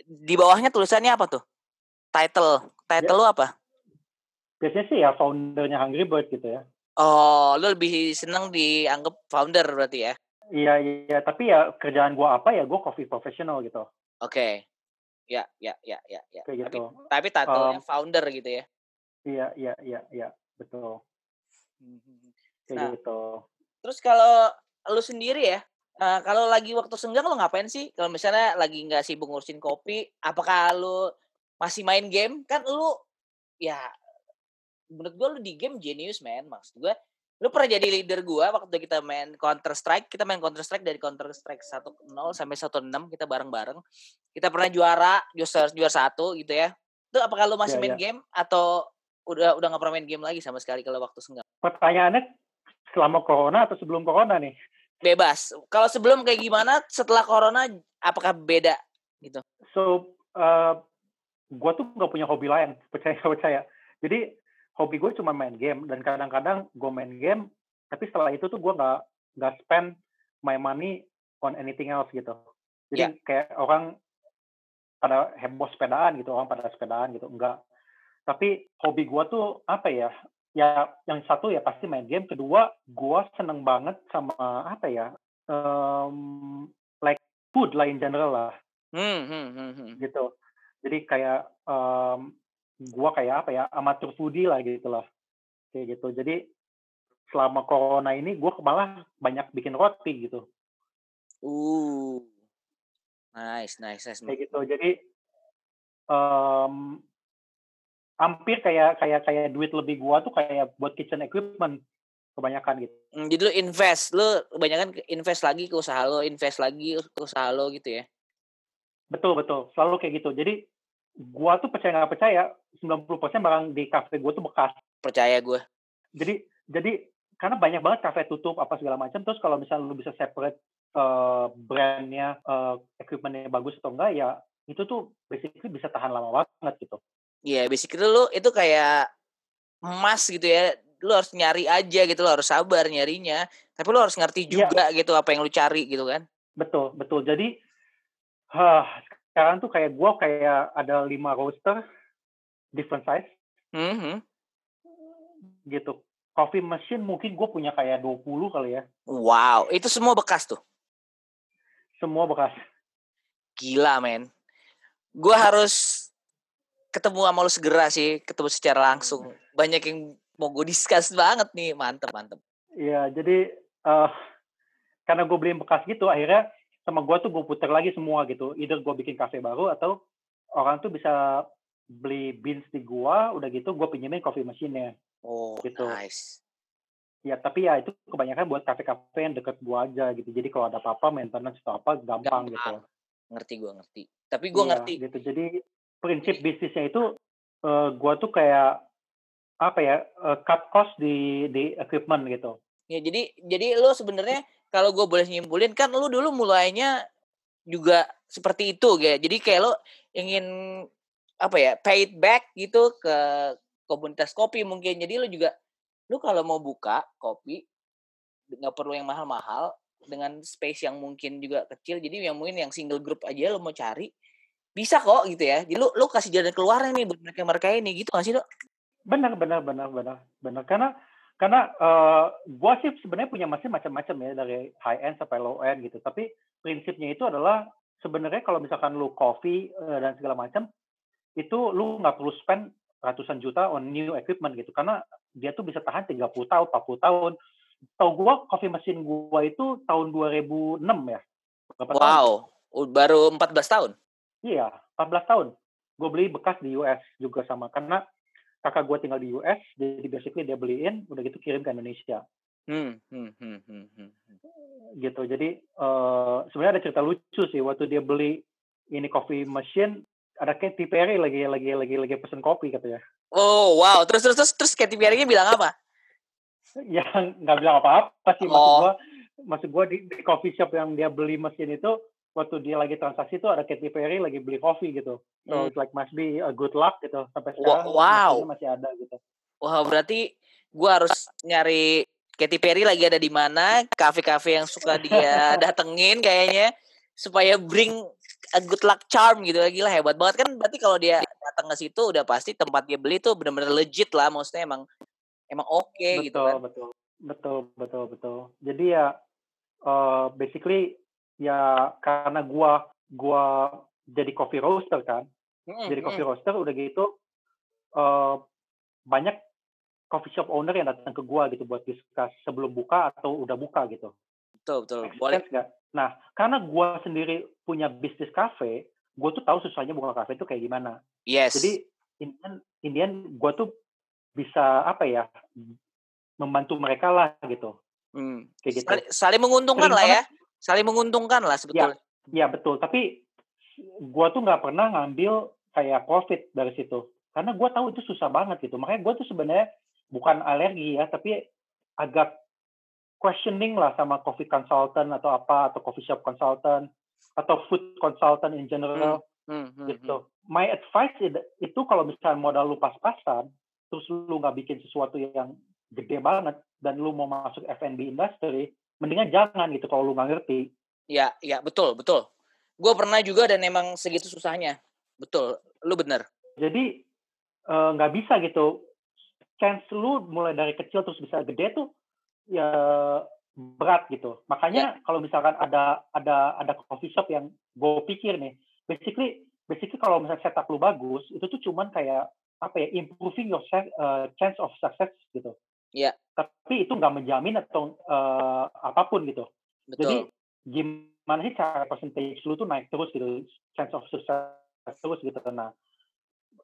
Di bawahnya tulisannya apa tuh? Title. Title lu apa? Biasanya sih ya foundernya Hungry Bird gitu ya. Oh, lu lebih seneng dianggap founder berarti ya? Iya, iya. Tapi ya kerjaan gua apa ya? Gua coffee professional gitu. Oke. Ya, ya, ya, ya, ya. Kayak Tapi gitu. tapi title-nya Um, founder gitu ya. Iya, iya, iya, iya. Betul. Kayak Nah. gitu. Terus kalau lu sendiri ya, eh, kalau lagi waktu senggang lu ngapain sih? Kalau misalnya lagi nggak sibuk ngurusin kopi, apakah lu masih main game? Kan lu ya menurut gua lu di game genius man. Maksud gua lu pernah jadi leader gua waktu kita main Counter Strike. Kita main Counter Strike dari Counter Strike 1.0 sampai 1.6 kita bareng-bareng. Kita pernah juara, juara juara satu gitu ya. Itu apakah lu masih Iya, main iya. game atau udah udah nggak pernah main game lagi sama sekali kalau waktu senggang? Pertanyaannya selama corona atau sebelum corona nih? bebas. Kalau sebelum kayak gimana, setelah corona apakah beda gitu? So, uh, gue tuh nggak punya hobi lain, percaya percaya. Jadi hobi gue cuma main game dan kadang-kadang gue main game, tapi setelah itu tuh gue nggak nggak spend my money on anything else gitu. Jadi Ya. kayak orang pada heboh sepedaan gitu, orang pada sepedaan gitu, enggak. Tapi hobi gue tuh apa ya? Ya yang satu ya pasti main game, kedua gue seneng banget sama apa ya? Um, like food lah in general lah Hmm, hmm, hmm, hmm. gitu. Jadi kayak um, gua kayak apa ya amatur foodie lah gitu lah kayak gitu. Jadi selama corona ini gua malah banyak bikin roti gitu. Uh, nice, nice, nice. Kayak gitu. Jadi um, hampir kayak kayak kayak duit lebih gua tuh kayak buat kitchen equipment kebanyakan gitu. Hmm, jadi lu invest, lu kebanyakan invest lagi ke usaha lo, invest lagi ke usaha lo gitu ya? Betul betul, selalu kayak gitu. Jadi gua tuh percaya nggak percaya 90% barang di kafe gua tuh bekas. Percaya gua. Jadi jadi karena banyak banget kafe tutup apa segala macam. Terus kalau misalnya lu bisa separate uh, brandnya, uh, equipmentnya bagus atau enggak ya itu tuh basically bisa tahan lama banget gitu. Iya, yeah, basically lu itu kayak emas gitu ya lu harus nyari aja gitu, lu harus sabar nyarinya. Tapi lu harus ngerti iya. juga yeah. gitu apa yang lu cari gitu kan. Betul, betul. Jadi huh, sekarang tuh kayak gue kayak ada lima roaster different size. Mm -hmm. Gitu. Coffee machine mungkin gue punya kayak 20 kali ya. Wow, itu semua bekas tuh? Semua bekas. Gila, men. Gue harus ketemu sama lu segera sih, ketemu secara langsung. Banyak yang mau gue discuss banget nih mantep mantep iya jadi uh, karena gue beli bekas gitu akhirnya sama gue tuh gue puter lagi semua gitu. Either gue bikin kafe baru atau orang tuh bisa beli beans di gua udah gitu gue pinjemin coffee machine-nya. Oh gitu. nice. Ya tapi ya itu kebanyakan buat kafe-kafe yang deket gua aja gitu. Jadi kalau ada apa-apa maintenance atau apa gampang, gampang. gitu ngerti gue ngerti. Tapi gue iya, ngerti. gitu. Jadi prinsip bisnisnya itu uh, gua tuh kayak apa ya uh, cut cost di di equipment gitu. Ya jadi jadi lo sebenarnya kalau gue boleh nyimpulin kan lo dulu mulainya juga seperti itu ya. Jadi kayak lo ingin apa ya paid back gitu ke komunitas kopi mungkin. Jadi lo juga lo kalau mau buka kopi nggak perlu yang mahal-mahal dengan space yang mungkin juga kecil. Jadi yang mungkin yang single group aja lo mau cari bisa kok gitu ya. Jadi lo lo kasih jalan keluarnya nih buat mereka mereka ini gitu nggak sih lo? Benar benar benar benar benar karena karena uh, gua sih sebenarnya punya mesin macam-macam ya dari high end sampai low end gitu. Tapi prinsipnya itu adalah sebenarnya kalau misalkan lu coffee uh, dan segala macam itu lu nggak perlu spend ratusan juta on new equipment gitu karena dia tuh bisa tahan 30 tahun, 40 tahun. Tahu gua coffee mesin gua itu tahun 2006 ya. Berapa wow, tahun? baru 14 tahun. Iya, 14 tahun. Gue beli bekas di US juga sama karena kakak gue tinggal di US jadi basically dia beliin udah gitu kirim ke Indonesia hmm, hmm, hmm, hmm, hmm. gitu jadi uh, sebenarnya ada cerita lucu sih waktu dia beli ini coffee machine ada Katy Perry lagi lagi lagi lagi pesen kopi katanya oh wow terus terus terus terus Katy Perry bilang apa ya nggak bilang apa-apa sih oh. maksud gue maksud gue di, di coffee shop yang dia beli mesin itu waktu dia lagi transaksi itu ada Katy Perry lagi beli kopi gitu. So hmm. it's like must be a good luck gitu sampai sekarang wow. masih ada gitu. Wah, wow, berarti gua harus nyari Katy Perry lagi ada di mana, kafe-kafe yang suka dia datengin kayaknya supaya bring a good luck charm gitu lagi lah hebat banget kan berarti kalau dia datang ke situ udah pasti tempat dia beli tuh benar-benar legit lah maksudnya emang emang oke okay, gitu kan. Betul, betul, betul, betul. Jadi ya uh, basically ya karena gua gua jadi coffee roaster kan. Mm, jadi coffee roaster udah gitu uh, banyak coffee shop owner yang datang ke gua gitu buat diskus sebelum buka atau udah buka gitu. Betul betul. Boleh. gak? nah karena gua sendiri punya bisnis cafe gua tuh tahu susahnya buka cafe itu kayak gimana. Yes. Jadi Indian Indian gua tuh bisa apa ya membantu mereka lah gitu. Hmm. kayak gitu. Saling, saling menguntungkan Sering lah ya saling menguntungkan lah sebetulnya. Ya, ya betul. Tapi gue tuh nggak pernah ngambil kayak profit dari situ. Karena gue tahu itu susah banget gitu. Makanya gue tuh sebenarnya bukan alergi ya, tapi agak questioning lah sama coffee consultant atau apa, atau coffee shop consultant, atau food consultant in general. Hmm, hmm, hmm, gitu. Hmm. My advice itu kalau misalnya modal lu pas-pasan, terus lu nggak bikin sesuatu yang gede banget, dan lu mau masuk F&B industry, mendingan jangan gitu kalau lu nggak ngerti. Ya, ya betul, betul. Gue pernah juga dan emang segitu susahnya. Betul, lu bener. Jadi eh, nggak uh, bisa gitu. Chance lu mulai dari kecil terus bisa gede tuh ya berat gitu. Makanya ya. kalau misalkan ada ada ada coffee shop yang gue pikir nih basically basically kalau misalnya setup lu bagus, itu tuh cuman kayak apa ya, improving your uh, chance of success gitu. Iya. Tapi itu nggak menjamin atau uh, apa pun gitu. Betul. Jadi gimana sih cara percentage lu tuh naik terus gitu, chance of success terus gitu. Nah,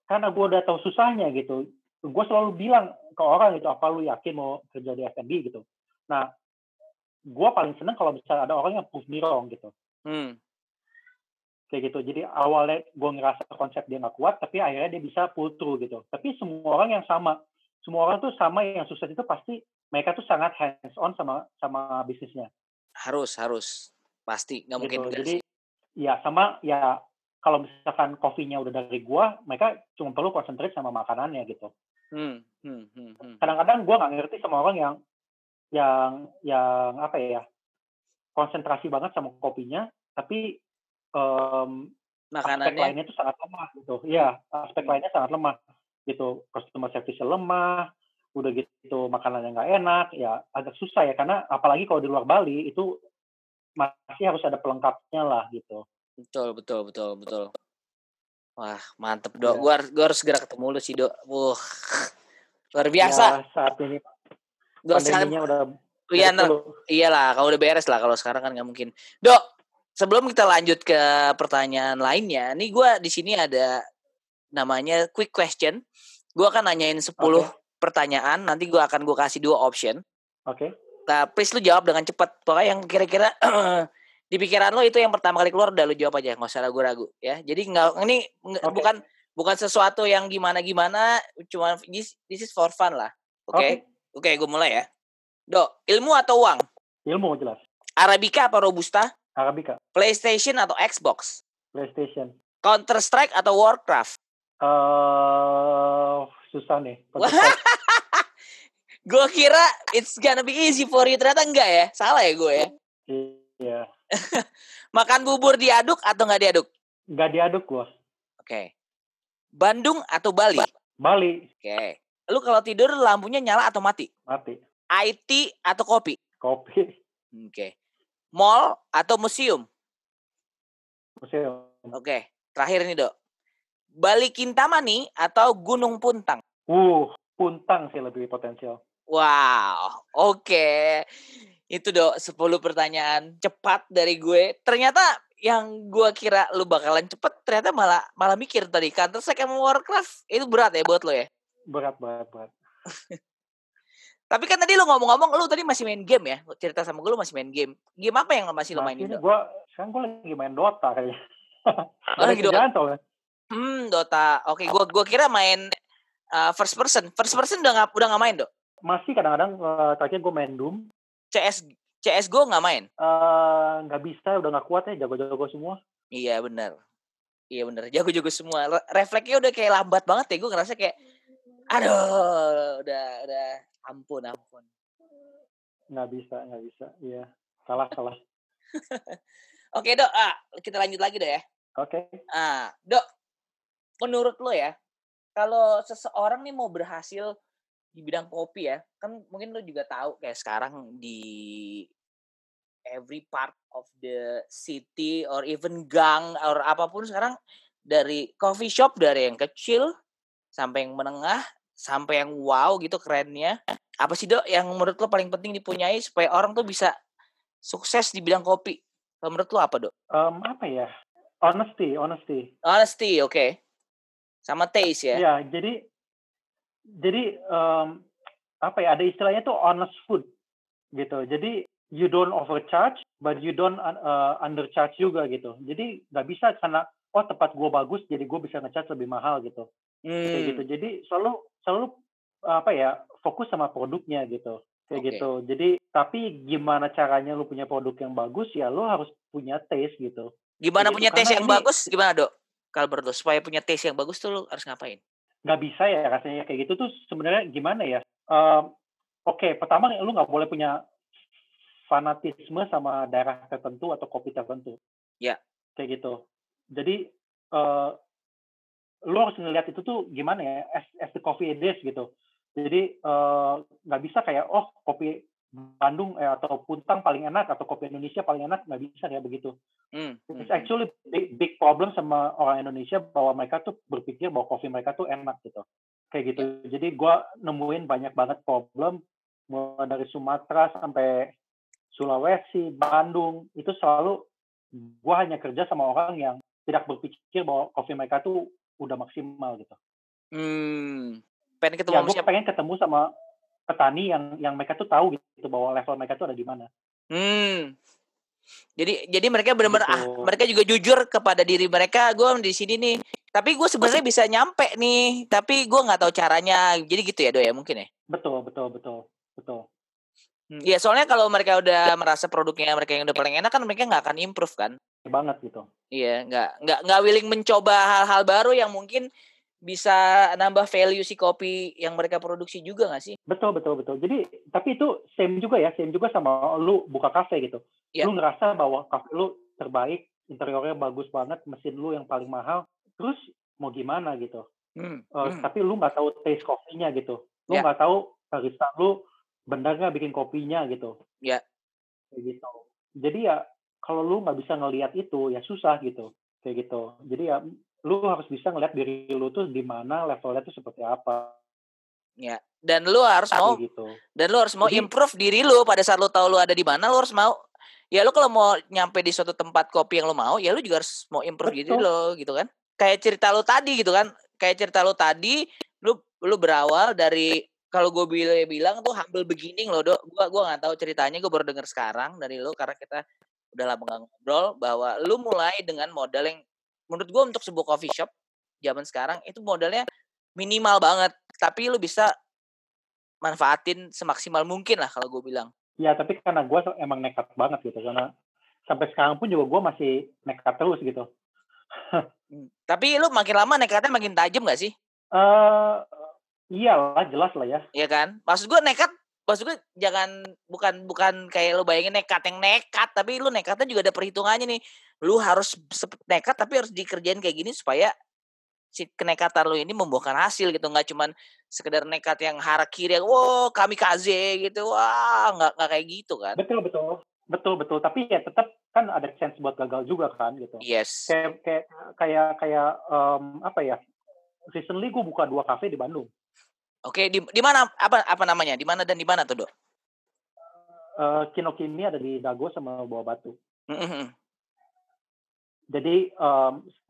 karena gue udah tahu susahnya gitu, gue selalu bilang ke orang gitu, apa lu yakin mau kerja di F&B gitu. Nah, gue paling seneng kalau misalnya ada orang yang prove me wrong gitu. Hmm. Kayak gitu. Jadi awalnya gue ngerasa konsep dia nggak kuat, tapi akhirnya dia bisa pull through gitu. Tapi semua orang yang sama, semua orang tuh sama yang sukses itu pasti mereka tuh sangat hands on sama sama bisnisnya. Harus, harus. Pasti, nggak mungkin gitu. Jadi ya sama ya kalau misalkan kopinya udah dari gua, mereka cuma perlu konsentrasi sama makanannya gitu. Hmm, hmm, hmm, hmm. Kadang-kadang gua nggak ngerti sama orang yang yang yang apa ya konsentrasi banget sama kopinya, tapi aspek Makanannya, lainnya itu sangat lemah gitu. Iya, aspek Hmm. lainnya sangat lemah gitu. Customer service lemah, udah gitu makanannya nggak enak, ya agak susah ya karena apalagi kalau di luar Bali itu masih harus ada pelengkapnya lah gitu. betul, betul, betul, betul. Wah, mantep, Dok. Iya. Gua, harus- gua harus segera ketemu lu sih, Dok. Wuh, luar biasa. Ya, saat ini Gua sekarang, udah iya, iyalah, kalau udah beres lah. Kalau sekarang kan nggak mungkin. Dok, sebelum kita lanjut ke pertanyaan lainnya, nih gua di sini ada namanya quick question. Gua akan nanyain 10 Oke. pertanyaan. Nanti gua akan gua kasih dua option. Oke. Nah, please lu jawab dengan cepat. Pokoknya yang kira-kira di pikiran lo itu yang pertama kali keluar udah lu jawab aja, nggak usah ragu-ragu ya. Jadi nggak ini Oke. bukan bukan sesuatu yang gimana-gimana, cuma this, this is for fun lah. Oke. Oke, gue mulai ya. Dok, ilmu atau uang? Ilmu jelas. Arabica atau robusta? Arabica, PlayStation atau Xbox? PlayStation. Counter Strike atau Warcraft? Eh susah nih. Gue kira it's gonna be easy for you, ternyata enggak ya? Salah ya gue ya? Iya. Makan bubur diaduk atau nggak diaduk? Nggak diaduk gua. Oke. Bandung atau Bali? Bali Oke. Lu kalau tidur lampunya nyala atau mati? mati. IT atau kopi? Kopi. Oke. Mall atau museum? Museum. Oke. Terakhir nih, Dok. Bali Kintamani atau Gunung Puntang? Uh, puntang sih lebih potensial. Wow. Oke. Itu, Dok, 10 pertanyaan cepat dari gue. Ternyata yang gue kira lu bakalan cepet ternyata malah malah mikir tadi Counter Strike sama Warcraft itu berat ya buat lo ya. Berat, berat, berat. Tapi kan tadi lu ngomong-ngomong lu tadi masih main game ya. Cerita sama gue lu masih main game. Game apa yang masih lu Masih mainin, gua sekarang gua lagi main Dota kayaknya. Oh, lagi Dota. soalnya. Hmm, Dota. Oke, gua gua kira main uh, first person. First person udah nggak udah nggak main, Dok. Masih kadang-kadang eh, terakhir gue main Doom. CS CS Go nggak main. eh, nggak bisa, udah nggak kuat ya, jago-jago semua. Iya, benar. Iya benar. Jago-jago semua. Re- Refleksnya udah kayak lambat banget ya. Gue ngerasa kayak aduh, udah udah ampun, ampun. Nggak bisa, nggak bisa. Iya, salah, salah. Oke, Dok. Ah, kita lanjut lagi, Dok ya. Oke. Ah, Dok. Menurut lo ya, kalau seseorang nih mau berhasil di bidang kopi ya, kan mungkin lo juga tahu kayak sekarang di every part of the city or even gang or apa pun sekarang dari coffee shop dari yang kecil sampai yang menengah sampai yang wow gitu kerennya. Apa sih Dok yang menurut lo paling penting dipunyai supaya orang tuh bisa sukses di bidang kopi? Menurut lo apa, Dok? Em, apa ya? Honesty, honesty. Honesty, oke. Sama taste ya. Iya, jadi jadi em, apa ya? Ada istilahnya tuh honest food gitu. Jadi you don't overcharge, but you don't uh, undercharge juga gitu. Jadi nggak bisa karena oh tempat gua bagus, jadi gue bisa ngecharge lebih mahal gitu. Kayak Hmm, gitu. Jadi selalu selalu apa ya? Fokus sama produknya gitu. Kayak Oke. gitu. Jadi tapi gimana caranya lu punya produk yang bagus ya lu harus punya taste gitu. Gimana Kayak punya taste yang ini bagus? Gimana, Dok? Kalau menurut lo, supaya punya taste yang bagus tuh lo harus ngapain? nggak bisa ya rasanya kayak gitu tuh sebenarnya gimana ya? Em, Oke, pertama lu nggak boleh punya fanatisme sama daerah tertentu atau kopi tertentu. Ya. Kayak gitu. Jadi eh lu harus ngelihat itu tuh gimana ya? As, as the coffee it is gitu. Jadi nggak bisa kayak oh kopi Bandung eh, atau Puntang paling enak atau kopi Indonesia paling enak nggak bisa kayak begitu. Hmm, hmm, It's hmm. actually big, big problem sama orang Indonesia bahwa mereka tuh berpikir bahwa kopi mereka tuh enak gitu. Kayak gitu. Jadi gua nemuin banyak banget problem mulai dari Sumatera sampai Sulawesi, Bandung itu selalu gua hanya kerja sama orang yang tidak berpikir bahwa kopi mereka tuh udah maksimal gitu. Hmm. Pengen ketemu Ya, sama gue siapa? pengen ketemu sama petani yang yang mereka tuh tahu gitu bahwa level mereka tuh ada di mana. Hmm. Jadi jadi mereka benar-benar ah, Gitu. mereka juga jujur kepada diri mereka. Gue di sini nih. Tapi gue sebenarnya bisa nyampe nih. Tapi gue nggak tahu caranya. Jadi gitu ya do ya mungkin ya. Betul, betul, betul, betul. Hmm, Iya soalnya kalau mereka udah merasa produknya mereka yang udah paling enak kan mereka nggak akan improve kan. Banget gitu. Iya nggak nggak nggak willing mencoba hal-hal baru yang mungkin bisa nambah value si kopi yang mereka produksi juga nggak sih? Betul, betul, betul. Jadi tapi itu same juga ya, same juga sama lu buka kafe gitu. Iya. Lu ngerasa bahwa kafe lu terbaik, interiornya bagus banget, mesin lu yang paling mahal, terus mau gimana gitu. Hmm, Eh, hmm. Tapi lu nggak tahu taste kopinya gitu. Lu Ya. nggak tahu barista lu benar nggak bikin kopinya gitu. Ya. Kayak gitu. Jadi ya kalau lu nggak bisa ngelihat itu ya susah gitu. Kayak gitu. Jadi ya lu harus bisa ngelihat diri lu tuh di mana levelnya tuh seperti apa Ya. Dan lu harus mau gitu. dan lu harus mau Jadi- improve diri lu pada saat lu tahu lu ada di mana lu harus mau ya lu kalau mau nyampe di suatu tempat kopi yang lu mau ya lu juga harus mau improve diri Betul. lo gitu kan kayak cerita lu tadi gitu kan kayak cerita lu tadi lu lu berawal dari kalau gue bilang bilang tuh humble beginning loh dok gua gua nggak tahu ceritanya gue baru dengar sekarang dari lu karena kita udah lama gak ngobrol bahwa lu mulai dengan modal yang menurut gue untuk sebuah coffee shop zaman sekarang itu modalnya minimal banget tapi lu bisa manfaatin semaksimal mungkin lah kalau gue bilang Ya tapi karena gue emang nekat banget gitu karena sampai sekarang pun juga gue masih nekat terus gitu. Hmm. Tapi lu makin lama nekatnya makin tajam gak sih? Eh iyalah jelas lah ya. Iya kan? Maksud gue nekat, maksud gue jangan bukan bukan kayak lu bayangin nekat yang nekat, tapi lu nekatnya juga ada perhitungannya nih. Lu harus nekat tapi harus dikerjain kayak gini supaya si kenekatan lu ini membuahkan hasil gitu, nggak cuman sekedar nekat yang hara kiri, wow kami kaze gitu, wah nggak nggak kayak gitu kan? Betul betul betul betul. Tapi ya tetap kan ada chance buat gagal juga kan gitu. Yes. Kayak kayak kayak kayak em, apa ya? Recently gue buka dua kafe di Bandung. Oke, di di mana apa apa namanya? Di mana dan di mana tuh, Dok? Eh Kinokini ada di Dago sama Bawah Batu. Mm-mm. Jadi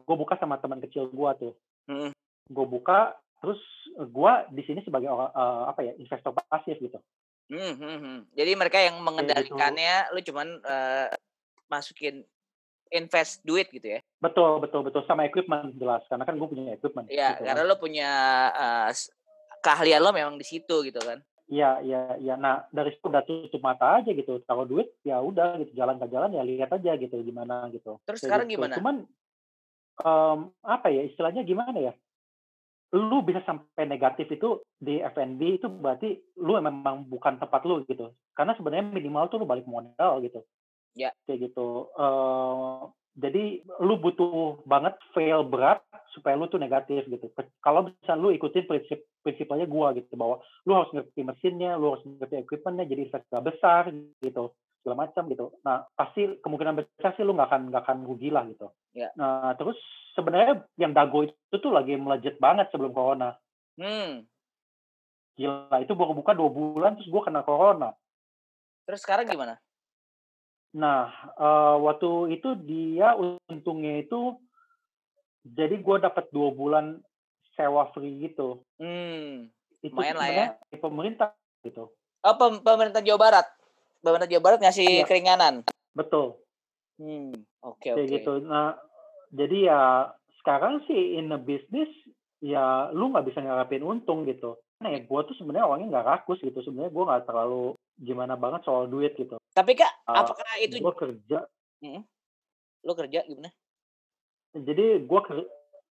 gue buka sama teman kecil gue tuh. Mm-mm. Gue buka terus gue di sini sebagai orang eh, apa ya investor pasif gitu. Hmm, hmm, hmm. Jadi mereka yang mengendalikannya, lu cuman eh, masukin invest duit gitu ya? Betul, betul, betul. Sama equipment jelas. Karena kan gue punya equipment. Iya, gitu karena kan. lu punya eh, s- keahlian lo memang di situ gitu kan? Iya, iya, iya. Nah, dari situ udah tutup mata aja gitu. Taruh duit, ya udah gitu. Jalan ke jalan, ya lihat aja gitu. Gimana gitu. Terus Kayak sekarang gitu. gimana? Cuman, em, apa ya, istilahnya gimana ya? Lu bisa sampai negatif itu di F&B itu berarti lu memang bukan tempat lu gitu. Karena sebenarnya minimal tuh lu balik modal gitu. Ya. Kayak gitu. Eh, jadi lu butuh banget fail berat supaya lu tuh negatif gitu. Kalau misalnya lu ikutin prinsip prinsipnya gua gitu bahwa lu harus ngerti mesinnya, lu harus ngerti equipmentnya, jadi investor besar gitu segala macam gitu. Nah pasti kemungkinan besar sih lu nggak akan nggak akan rugi lah gitu. Ya. Nah terus sebenarnya yang dago itu tuh lagi melejit banget sebelum corona. Hmm. Gila itu baru buka dua bulan terus gua kena corona. Terus sekarang gimana? Nah eh, waktu itu dia untungnya itu jadi gua dapat dua bulan sewa free gitu. Hmm. Itu Lumayan lah ya. pemerintah gitu. Oh, pem- pemerintah Jawa Barat. Pemerintah Jawa Barat ngasih Iya. keringanan. Betul. Hmm. Oke, kayak oke. gitu. Nah, jadi ya sekarang sih in a business ya lu nggak bisa ngarapin untung gitu. Nah, ya gue tuh sebenarnya orangnya nggak rakus gitu. Sebenarnya gue nggak terlalu gimana banget soal duit gitu. Tapi Kak, Uh, apakah itu Gue kerja, lu kerja gimana? jadi gue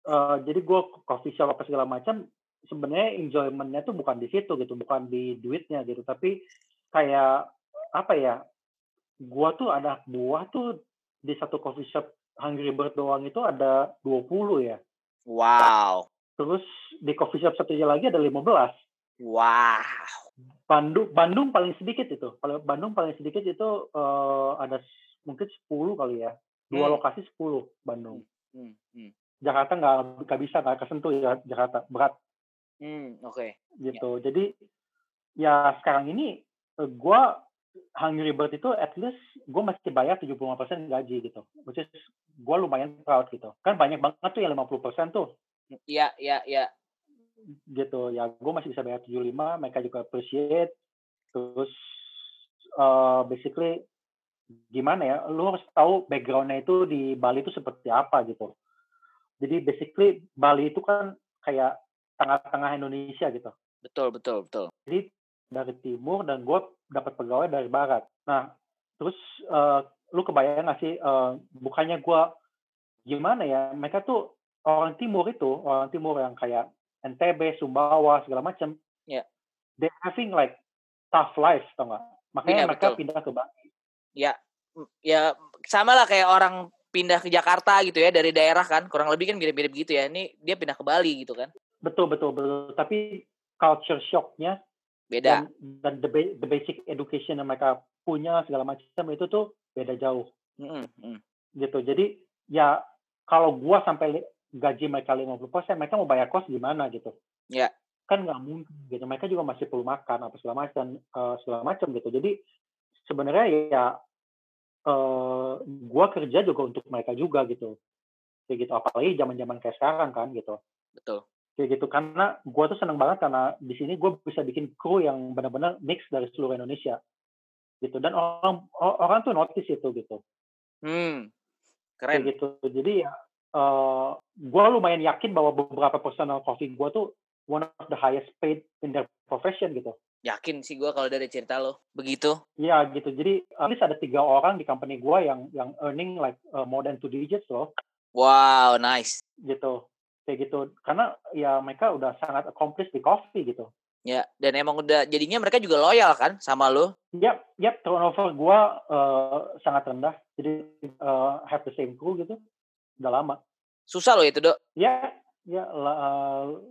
uh, jadi gue coffee shop apa segala macam. Sebenarnya enjoymentnya tuh bukan di situ gitu, bukan di duitnya gitu. Tapi kayak apa ya? Gue tuh ada buah tuh di satu coffee shop Hungry Bird doang itu ada 20 ya. Wow. Terus di coffee shop satunya lagi ada 15. Wow. Bandung Bandung paling sedikit itu. Kalau Bandung paling sedikit itu eh, ada mungkin 10 kali ya. Dua Hmm. lokasi 10 Bandung. Hmm, hmm. Jakarta nggak nggak bisa nggak kesentuh ya Jakarta berat Hmm, oke. gitu. Jadi ya sekarang ini eh, gua Hungry Bird itu at least gue masih bayar 75% gaji gitu. Which is gue lumayan proud gitu. Kan banyak banget tuh yang 50% tuh Iya, iya, iya. Gitu. Ya gue masih bisa bayar 75, mereka juga appreciate. Terus eh, basically gimana ya, lu harus tahu backgroundnya itu di Bali itu seperti apa gitu. Jadi basically Bali itu kan kayak tengah-tengah Indonesia gitu. Betul, betul, betul. Jadi dari timur dan gue dapat pegawai dari barat. Nah, terus eh, lu kebayang nggak sih, eh, bukannya gue gimana ya, mereka tuh orang timur itu, orang timur yang kayak NTB, Sumbawa, segala macam, Ya. they having like tough life, tau nggak? Makanya Iya, mereka betul. pindah ke Bali. Ya, mm, ya sama lah kayak orang pindah ke Jakarta gitu ya dari daerah kan, kurang lebih kan mirip-mirip gitu ya. Ini dia pindah ke Bali gitu kan. Betul, betul, betul. Tapi culture shocknya Beda. dan, dan the, the basic education yang mereka punya segala macam itu tuh beda jauh. Mm, mm. gitu. Jadi ya kalau gua sampai gaji mereka 50%, mereka mau bayar kos gimana gitu. Ya. Kan nggak mungkin gitu. Mereka juga masih perlu makan apa segala macam eh, segala macam gitu. Jadi sebenarnya ya eh gua kerja juga untuk mereka juga gitu. Kayak gitu apalagi zaman-zaman kayak sekarang kan gitu. Betul. Kayak gitu karena gua tuh seneng banget karena di sini gua bisa bikin kru yang benar-benar mix dari seluruh Indonesia. Gitu dan orang orang tuh notice itu gitu Hmm. kayak Keren. gitu. Jadi ya eh gue lumayan yakin bahwa beberapa personal coffee gue tuh one of the highest paid in their profession gitu. Yakin sih gua kalau dari cerita lo begitu. Iya gitu. Jadi at least ada tiga orang di company gue yang yang earning like uh, more than two digits loh Wow, nice. gitu. Kayak gitu. Karena ya mereka udah sangat accomplished di coffee gitu. Ya, dan emang udah jadinya mereka juga loyal kan sama lo. Yap, yap turnover gue uh, sangat rendah. Jadi uh, have the same crew gitu. Udah lama. Susah loh itu, Dok. Ya, ya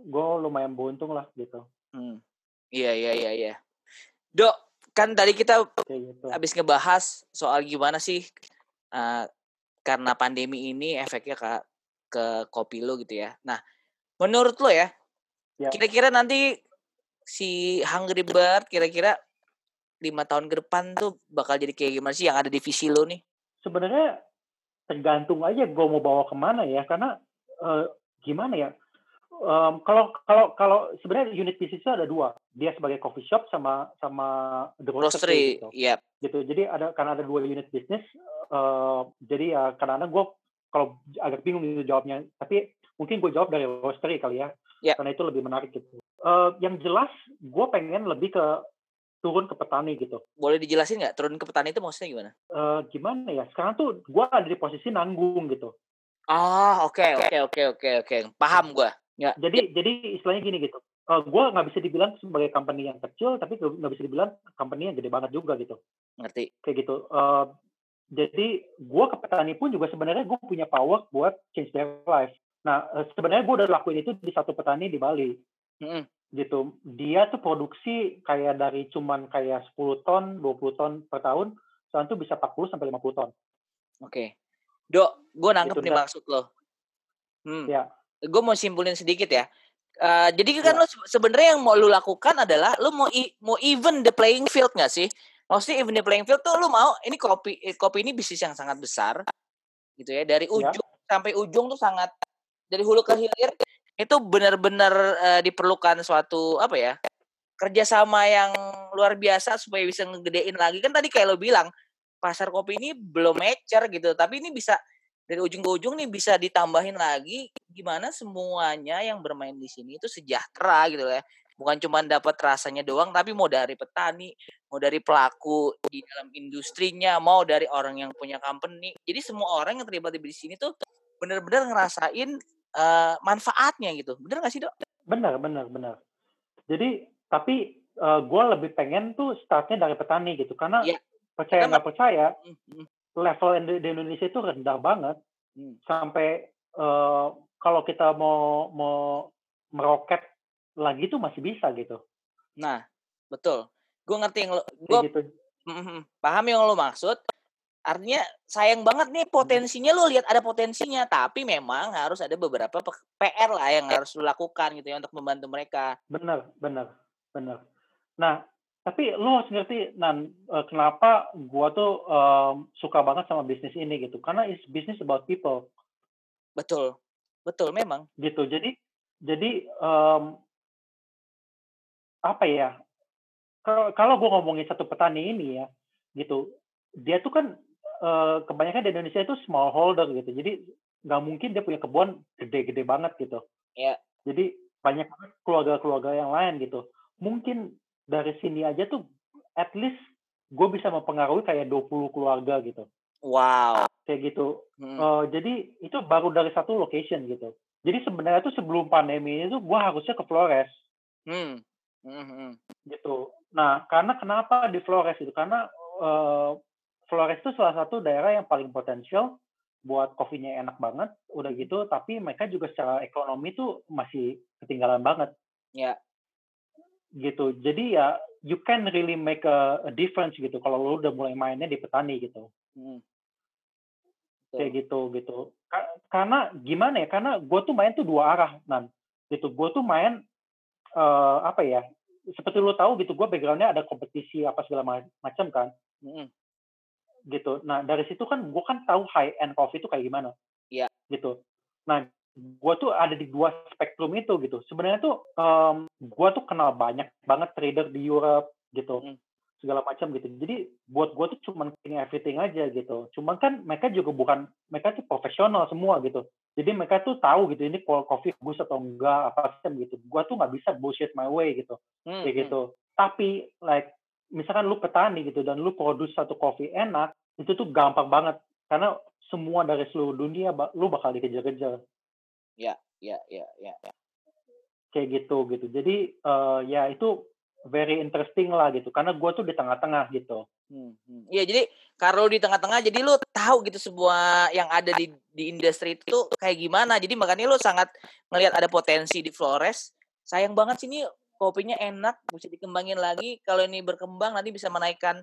gue lumayan beruntung lah gitu. Hmm. Iya, iya, iya, iya. Dok, kan tadi kita gitu. habis ngebahas soal gimana sih uh, karena pandemi ini efeknya ke ke kopi lo gitu ya. Nah, menurut lo ya, Ya. kira-kira nanti si Hungry Bird kira-kira lima tahun ke depan tuh bakal jadi kayak gimana sih yang ada di visi lo nih? sebenarnya tergantung aja gue mau bawa ke mana ya karena eh, gimana ya Em, kalau kalau kalau sebenarnya unit bisnis itu ada dua dia sebagai coffee shop sama sama the roastery Roastery, gitu. iya. gitu jadi ada karena ada dua unit bisnis eh, jadi ya kadang-kadang gue kalau agak bingung gitu jawabnya tapi mungkin gue jawab dari roastery kali ya Ya. karena itu lebih menarik gitu Eh, yang jelas gue pengen lebih ke turun ke petani gitu Boleh dijelasin nggak turun ke petani itu maksudnya gimana? Eh, gimana ya sekarang tuh gue ada di posisi nanggung gitu Ah, oke, oke, oke, oke, oke. Paham gua. Ya. jadi jadi istilahnya gini gitu Eh, gue nggak bisa dibilang sebagai company yang kecil tapi nggak bisa dibilang company yang gede banget juga gitu Ngerti. kayak gitu Eh, jadi gue ke petani pun juga sebenarnya gue punya power buat change their life nah sebenarnya gue udah lakuin itu di satu petani di Bali Mm-mm. Gitu dia tuh produksi kayak dari cuman kayak 10 ton 20 ton per tahun sekarang tuh bisa 40 sampai 50 ton Oke. Dok, gue nangkep Gitu, nih maksud lo. Hmm. Ya. Gue mau simpulin sedikit ya. Eh, jadi kan Ya. lo se- sebenarnya yang mau lu lakukan adalah lo mau i- mau even the playing field nggak sih? Maksudnya even the playing field tuh lo mau ini kopi eh, kopi ini bisnis yang sangat besar gitu ya dari Ya. ujung sampai ujung tuh sangat dari hulu ke hilir itu benar-benar eh, diperlukan suatu apa ya kerjasama yang luar biasa supaya bisa ngegedein lagi. Kan tadi kayak lo bilang pasar kopi ini belum mature gitu tapi ini bisa dari ujung ke ujung nih bisa ditambahin lagi gimana semuanya yang bermain di sini itu sejahtera gitu ya. Bukan cuma dapat rasanya doang tapi mau dari petani mau dari pelaku di dalam industrinya mau dari orang yang punya company. Jadi semua orang yang terlibat di sini tuh benar-benar ngerasain eh, manfaatnya gitu. Bener gak sih dok? Benar benar benar jadi tapi gue lebih pengen tuh startnya dari petani gitu. Karena Iya. percaya nggak percaya Hmm, hmm, level di, di Indonesia itu rendah banget. Hmm. sampai eh, kalau kita mau mau meroket lagi tuh masih bisa gitu. Nah betul. Gue ngerti yang lo gue gitu. Mhm, paham yang lo maksud Artinya sayang banget nih potensinya lu lihat ada potensinya, tapi memang harus ada beberapa PR lah yang harus lu lakukan gitu ya untuk membantu mereka. Bener, bener, bener. Nah, tapi lu harus ngerti, Nan, uh, kenapa gua tuh um, suka banget sama bisnis ini gitu. Karena it's business about people. Betul, betul memang. Gitu. Jadi, jadi um, apa ya? Kalau kalau gue ngomongin satu petani ini ya, gitu, dia tuh kan uh, kebanyakan di Indonesia itu smallholder gitu. Jadi nggak mungkin dia punya kebun gede-gede banget gitu. Ya. Jadi banyak keluarga-keluarga yang lain gitu. Mungkin dari sini aja tuh at least gue bisa mempengaruhi kayak 20 keluarga gitu. Wow. Kayak gitu. Hmm. Uh, jadi itu baru dari satu location gitu. Jadi sebenarnya tuh sebelum pandemi itu gue harusnya ke Flores. Hmm. Hmm. hmm. Gitu. Nah, karena kenapa di Flores itu? Karena uh, Flores itu salah satu daerah yang paling potensial buat kopinya enak banget, udah gitu, tapi mereka juga secara ekonomi tuh masih ketinggalan banget. Ya. Gitu. Jadi ya you can really make a, a difference gitu kalau lu udah mulai mainnya di petani gitu. Hmm. Kayak gitu gitu. Ka karena gimana ya? Karena gue tuh main tuh dua arah, nan. Gitu. Gue tuh main uh, apa ya? Seperti lu tahu gitu, gue backgroundnya ada kompetisi apa segala macam kan. Hmm gitu. Nah dari situ kan gue kan tahu high end coffee itu kayak gimana. Iya. Gitu. Nah gue tuh ada di dua spektrum itu gitu. Sebenarnya tuh um, gue tuh kenal banyak banget trader di Europe gitu. Hmm. segala macam gitu. Jadi buat gue tuh cuman ini everything aja gitu. Cuman kan mereka juga bukan mereka tuh profesional semua gitu. Jadi mereka tuh tahu gitu ini coffee bagus atau enggak apa macam gitu. Gue tuh nggak bisa bullshit my way gitu. Hmm. Kayak gitu. Hmm. Tapi like misalkan lu petani gitu dan lu produce satu kopi enak, itu tuh gampang banget karena semua dari seluruh dunia lu bakal dikejar-kejar. Ya, ya, ya, ya. Kayak gitu gitu. Jadi uh, ya itu very interesting lah gitu karena gue tuh di tengah-tengah gitu. Hmm, hmm. Iya jadi kalau di tengah-tengah jadi lu tahu gitu semua yang ada di di industri itu kayak gimana. Jadi makanya lu sangat melihat ada potensi di Flores. Sayang banget sih ini kopinya enak, bisa dikembangin lagi. Kalau ini berkembang nanti bisa menaikkan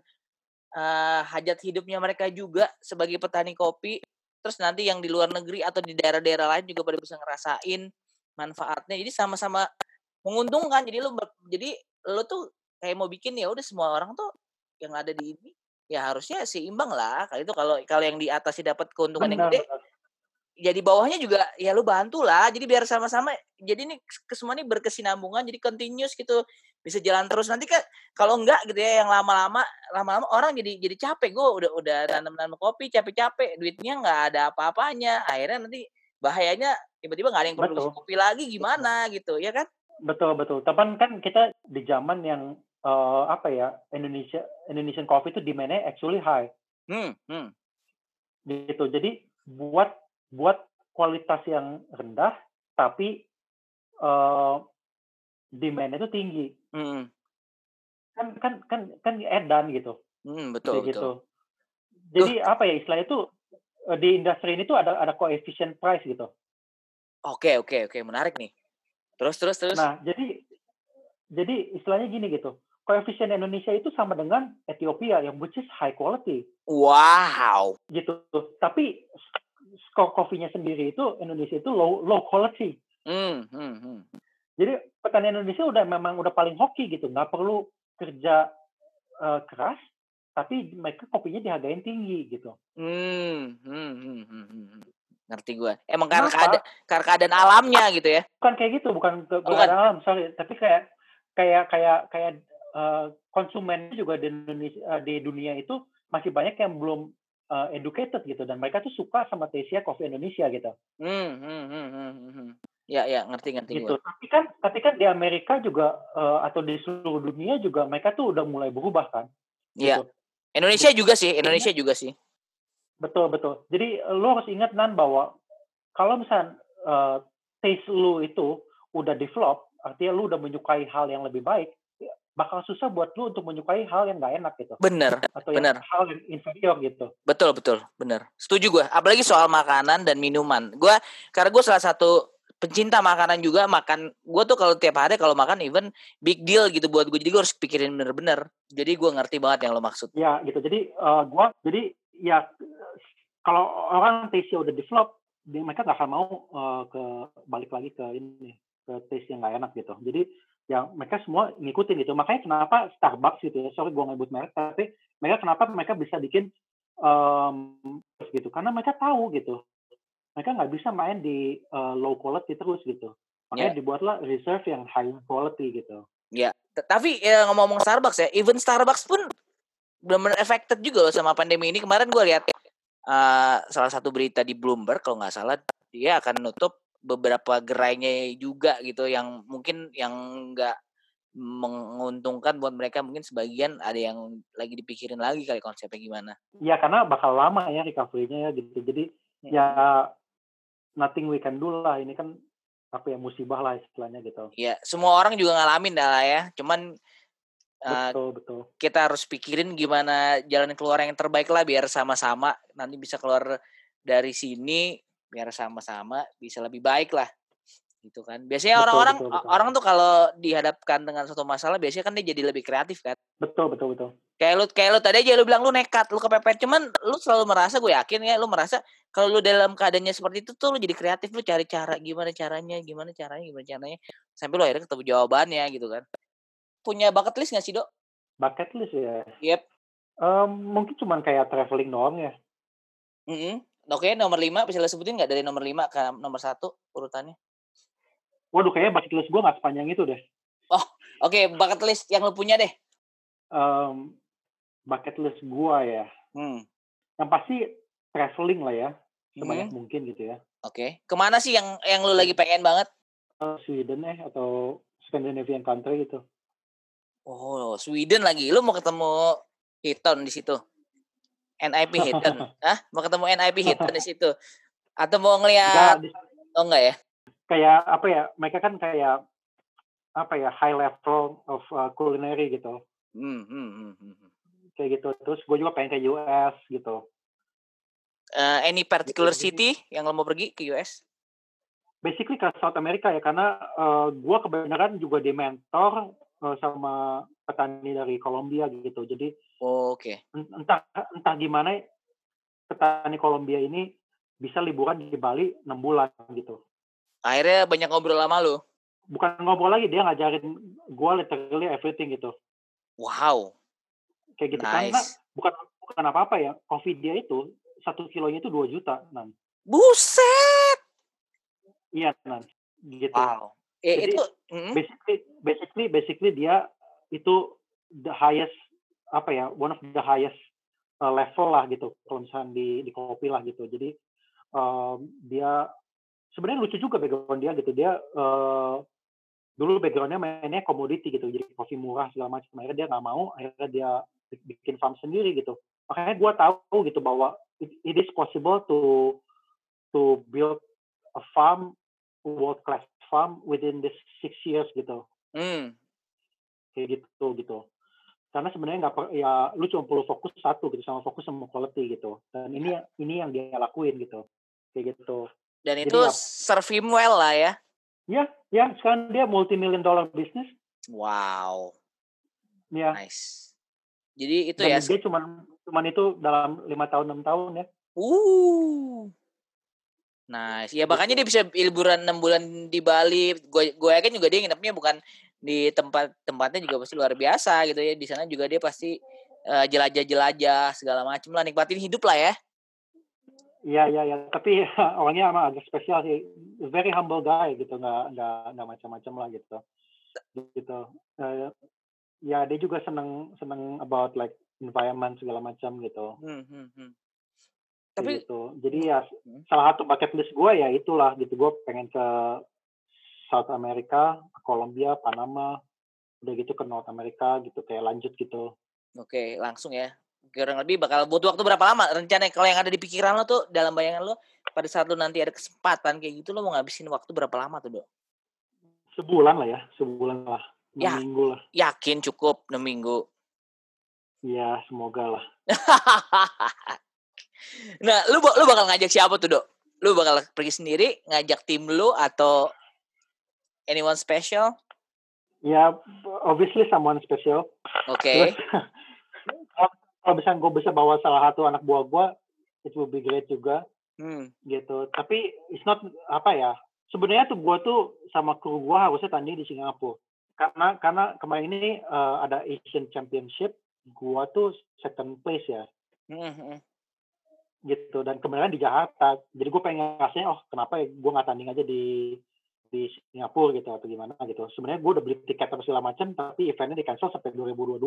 uh, hajat hidupnya mereka juga sebagai petani kopi. Terus nanti yang di luar negeri atau di daerah-daerah lain juga pada bisa ngerasain manfaatnya. Jadi sama-sama menguntungkan. Jadi lo jadi lo tuh kayak mau bikin ya udah semua orang tuh yang ada di ini ya harusnya seimbang lah. Kalau itu kalau kalau yang di atas dapat keuntungan Benar. yang gede, di bawahnya juga ya lu bantu lah jadi biar sama-sama jadi ini kesemua ini berkesinambungan jadi continuous gitu. Bisa jalan terus. Nanti kan kalau enggak gitu ya yang lama-lama lama-lama orang jadi jadi capek. Gue udah udah tanam-tanam kopi capek-capek duitnya nggak ada apa-apanya. Akhirnya nanti bahayanya tiba-tiba nggak ada yang produksi betul. kopi lagi gimana betul. gitu ya kan? Betul betul. Tapi kan kita di zaman yang uh, apa ya Indonesia Indonesian coffee itu demandnya actually high. Hmm, hmm. gitu. Jadi buat buat kualitas yang rendah tapi uh, demand itu tinggi. Hmm. Kan kan kan kan edan gitu. Hmm, betul, gitu. Jadi Tuh. apa ya istilah itu eh, di industri ini tuh ada ada coefficient price gitu. Oke, oke, oke, menarik nih. Terus terus terus. Nah, jadi jadi istilahnya gini gitu. Koefisien Indonesia itu sama dengan Ethiopia yang which is high quality. Wow. Gitu. Tapi kopinya sendiri itu Indonesia itu low low quality. Hmm, hmm, hmm. Jadi petani Indonesia udah memang udah paling hoki gitu, nggak perlu kerja uh, keras, tapi mereka kopinya dihargain tinggi gitu. Hmm, hmm, hmm, hmm, hmm. ngerti gue. Emang karena keadaan, karena keadaan alamnya gitu ya? Bukan kayak gitu, bukan ke, bukan alam, sorry, tapi kayak kayak kayak kayak uh, konsumen juga di Indonesia uh, di dunia itu masih banyak yang belum uh, educated gitu dan mereka tuh suka sama Tesia Coffee Indonesia gitu. Hmm, hmm, hmm, hmm, hmm. Ya, ya, ngerti, ngerti. Gitu. Gue. Tapi kan, tapi kan di Amerika juga uh, atau di seluruh dunia juga mereka tuh udah mulai berubah kan. Iya. Gitu. Indonesia juga sih, Indonesia juga sih. Betul, betul. Jadi lo harus ingat nan bahwa kalau misalnya uh, taste lu itu udah develop, artinya lu udah menyukai hal yang lebih baik, bakal susah buat lu untuk menyukai hal yang gak enak gitu. Bener. Atau bener. Yang, hal yang inferior gitu. Betul betul bener. Setuju gue. Apalagi soal makanan dan minuman. Gue karena gue salah satu pencinta makanan juga makan gue tuh kalau tiap hari kalau makan even big deal gitu buat gue jadi gue harus pikirin bener-bener jadi gue ngerti banget yang lo maksud ya gitu jadi uh, gue jadi ya kalau orang taste udah develop, dia, mereka nggak akan mau uh, ke balik lagi ke ini ke taste yang nggak enak gitu. Jadi ya mereka semua ngikutin gitu. Makanya kenapa Starbucks gitu ya, sorry gue ngebut merek, tapi mereka kenapa mereka bisa bikin um, gitu, karena mereka tahu gitu. Mereka nggak bisa main di uh, low quality terus gitu. Makanya yeah. dibuatlah reserve yang high quality gitu. Ya, tapi ya, ngomong-ngomong Starbucks ya, even Starbucks pun benar-benar affected juga loh sama pandemi ini. Kemarin gue lihat uh, salah satu berita di Bloomberg kalau nggak salah dia akan nutup beberapa gerainya juga gitu yang mungkin yang nggak menguntungkan buat mereka mungkin sebagian ada yang lagi dipikirin lagi kali konsepnya gimana? Ya karena bakal lama ya recovery-nya ya gitu. Jadi hmm. ya nothing we can do lah. Ini kan apa ya musibah lah istilahnya gitu. Iya, semua orang juga ngalamin dah lah ya. Cuman betul uh, betul kita harus pikirin gimana jalan keluar yang terbaik lah biar sama-sama nanti bisa keluar dari sini biar sama-sama bisa lebih baik lah gitu kan biasanya orang-orang orang tuh kalau dihadapkan dengan suatu masalah biasanya kan dia jadi lebih kreatif kan betul betul betul kayak lu kayak lu tadi aja lu bilang lu nekat lu kepepet cuman lu selalu merasa gue yakin ya lu merasa kalau lu dalam keadaannya seperti itu tuh lu jadi kreatif lu cari cara gimana caranya gimana caranya gimana caranya sampai lu akhirnya ketemu jawabannya gitu kan punya bucket list gak sih, Dok? Bucket list ya? Yep. Um, mungkin cuma kayak traveling doang ya. Mm -hmm. Oke, okay, nomor lima bisa lo sebutin nggak dari nomor lima ke nomor satu urutannya? Waduh, kayaknya bucket list gue gak sepanjang itu deh. Oh, oke. Okay. Bucket list yang lo punya deh. Um, bucket list gue ya. Hmm. Yang pasti traveling lah ya. Sebanyak hmm. mungkin gitu ya. Oke. Okay. Ke mana sih yang yang lo lagi pengen banget? Uh, Sweden ya, atau Scandinavian country gitu. Oh, Sweden lagi. Lu mau ketemu Hitton di situ? NIP Hitton. Hah? Mau ketemu NIP Hitton di situ? Atau mau ngeliat enggak, Oh enggak ya? Kayak apa ya? Mereka kan kayak apa ya? High level of uh, culinary gitu. Hmm, hmm, hmm, hmm, hmm. Kayak gitu. Terus gue juga pengen ke US gitu. Uh, any particular gitu. city yang lo mau pergi ke US? Basically ke South America ya, karena uh, gue kebenaran juga di mentor uh, sama petani dari Kolombia gitu. Jadi oh, oke. Okay. Entah entah gimana petani Kolombia ini bisa liburan di Bali enam bulan gitu. Akhirnya banyak ngobrol sama lu. Bukan ngobrol lagi, dia ngajarin gue literally everything gitu. Wow. Kayak gitu nice. karena bukan bukan apa-apa ya. Kopi dia itu satu kilonya itu dua juta, nan. Buset. Iya, nan. Gitu. Wow. Eh, Jadi, itu mm. basically basically basically dia itu the highest apa ya one of the highest uh, level lah gitu kalau misalnya di di kopi lah gitu. Jadi um, dia sebenarnya lucu juga background dia gitu. Dia uh, dulu backgroundnya mainnya komoditi gitu, jadi kopi murah segala macam. Akhirnya dia nggak mau, akhirnya dia bikin farm sendiri gitu. Makanya gue tahu gitu bahwa it, it is possible to to build a farm world class farm within this six years gitu. Hmm. Kayak gitu gitu. Karena sebenarnya nggak ya lu cuma perlu fokus satu gitu sama fokus sama quality gitu. Dan ini ini yang dia lakuin gitu. Kayak gitu. Dan Jadi itu ya, serve him well lah ya. Ya, ya sekarang dia multi million dollar business. Wow. Ya. Nice. Jadi itu Dan ya. Dia cuma cuman itu dalam lima tahun enam tahun ya. Uh. Nice. Ya makanya dia bisa liburan enam bulan di Bali. Gue gue yakin juga dia nginepnya bukan di tempat tempatnya juga pasti luar biasa gitu ya. Di sana juga dia pasti uh, jelajah-jelajah segala macam lah nikmatin hidup lah ya. Iya iya iya. Tapi orangnya emang agak spesial sih. Very humble guy gitu. Nggak nggak nggak macam-macam lah gitu. Gitu. Uh, ya dia juga seneng seneng about like environment segala macam gitu. Hmm, hmm, hmm tapi gitu. jadi ya hmm. salah satu bucket list gue ya itulah gitu gue pengen ke South America Colombia Panama udah gitu ke North America gitu kayak lanjut gitu. Oke langsung ya. Kurang lebih bakal butuh waktu berapa lama rencana kalau yang ada di pikiran lo tuh dalam bayangan lo pada saat lo nanti ada kesempatan kayak gitu lo mau ngabisin waktu berapa lama tuh dok? Sebulan lah ya sebulan lah. Ya, minggu lah. yakin cukup enam minggu. Iya, semoga lah. Nah, lu lu bakal ngajak siapa tuh, Dok? Lu bakal pergi sendiri, ngajak tim lu atau anyone special? Ya, obviously someone special. Oke. Okay. kalau bisa gue bisa bawa salah satu anak buah gue it will be great juga Hmm. gitu tapi it's not apa ya sebenarnya tuh gue tuh sama kru gue harusnya tanding di Singapura karena karena kemarin ini eh, ada Asian Championship gue tuh second place ya Hmm, gitu dan kemarin di Jakarta jadi gue pengen ngasih oh kenapa ya gue nggak tanding aja di di Singapura gitu atau gimana gitu sebenarnya gue udah beli tiket apa segala macam tapi eventnya di cancel sampai 2022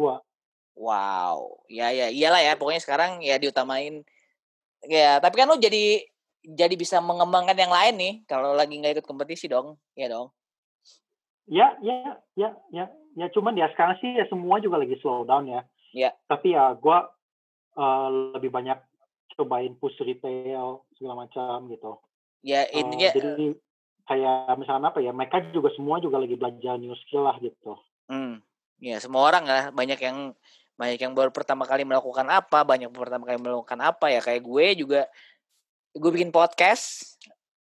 Wow, ya ya iyalah ya. Pokoknya sekarang ya diutamain. Ya, tapi kan lu jadi jadi bisa mengembangkan yang lain nih. Kalau lagi nggak ikut kompetisi dong, ya dong. ya ya ya ya ya cuman ya sekarang sih ya semua juga lagi slow down ya Ya. tapi ya gue eh, lebih banyak cobain push retail segala macam gitu Ya Eh, intinya, jadi kayak misalnya apa ya mereka juga semua juga lagi belajar new skill lah gitu hmm, ya semua orang lah banyak yang banyak yang baru pertama kali melakukan apa, banyak yang pertama kali melakukan apa ya. Kayak gue juga, gue bikin podcast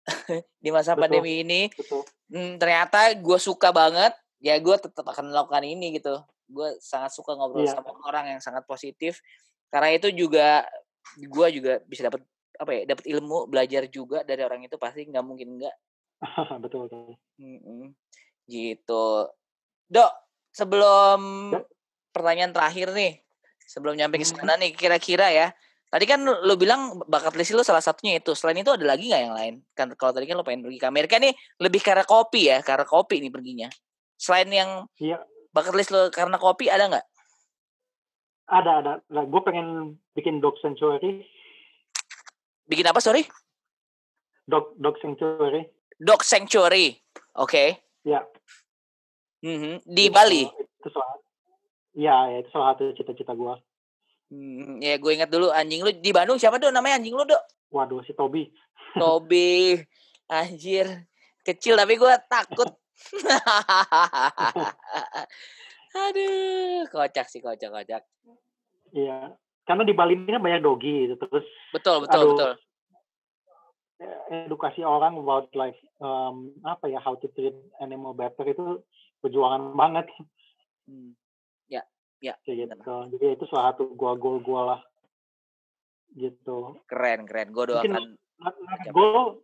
di masa Betul. pandemi ini. gitu Hmm, ternyata gue suka banget. Ya gue tetap akan melakukan ini gitu. Gue sangat suka ngobrol Iya. sama orang yang sangat positif. Karena itu juga gue juga bisa dapat apa ya dapat ilmu belajar juga dari orang itu pasti nggak mungkin nggak betul betul. Mm-mm. gitu. Dok sebelum Ya. pertanyaan terakhir nih sebelum nyampe ke sana nih kira-kira ya. Tadi kan lu lu bilang bakat list lu salah satunya itu. Selain itu ada lagi nggak yang lain? Kan kalau tadi kan lu pengen pergi ke Amerika nih lebih karena kopi ya karena kopi nih perginya. Selain yang iya. bakat list lu karena kopi ada nggak? Ada ada. Nah, gue pengen bikin dog sanctuary. Bikin apa sorry? Dog dog sanctuary dog sanctuary. Oke. Ya. Mhm. di Gitu. Bali. Itu salah ya, ya itu salah satu cita-cita gue Hmm, ya gue ingat dulu anjing lu. Di Bandung siapa dok? Namanya anjing lu dok? Waduh si Toby. Tobi anjir. Kecil tapi gue takut. Aduh kocak sih kocak kocak. Iya. Karena di Bali ini kan banyak doggy gitu terus betul betul Aduh. betul edukasi orang about like um, apa ya how to treat animal better itu perjuangan banget. Hmm, kayak gitu. jadi itu salah satu gua goal gua lah. Gitu. Keren keren. Mungkin- doakan not goal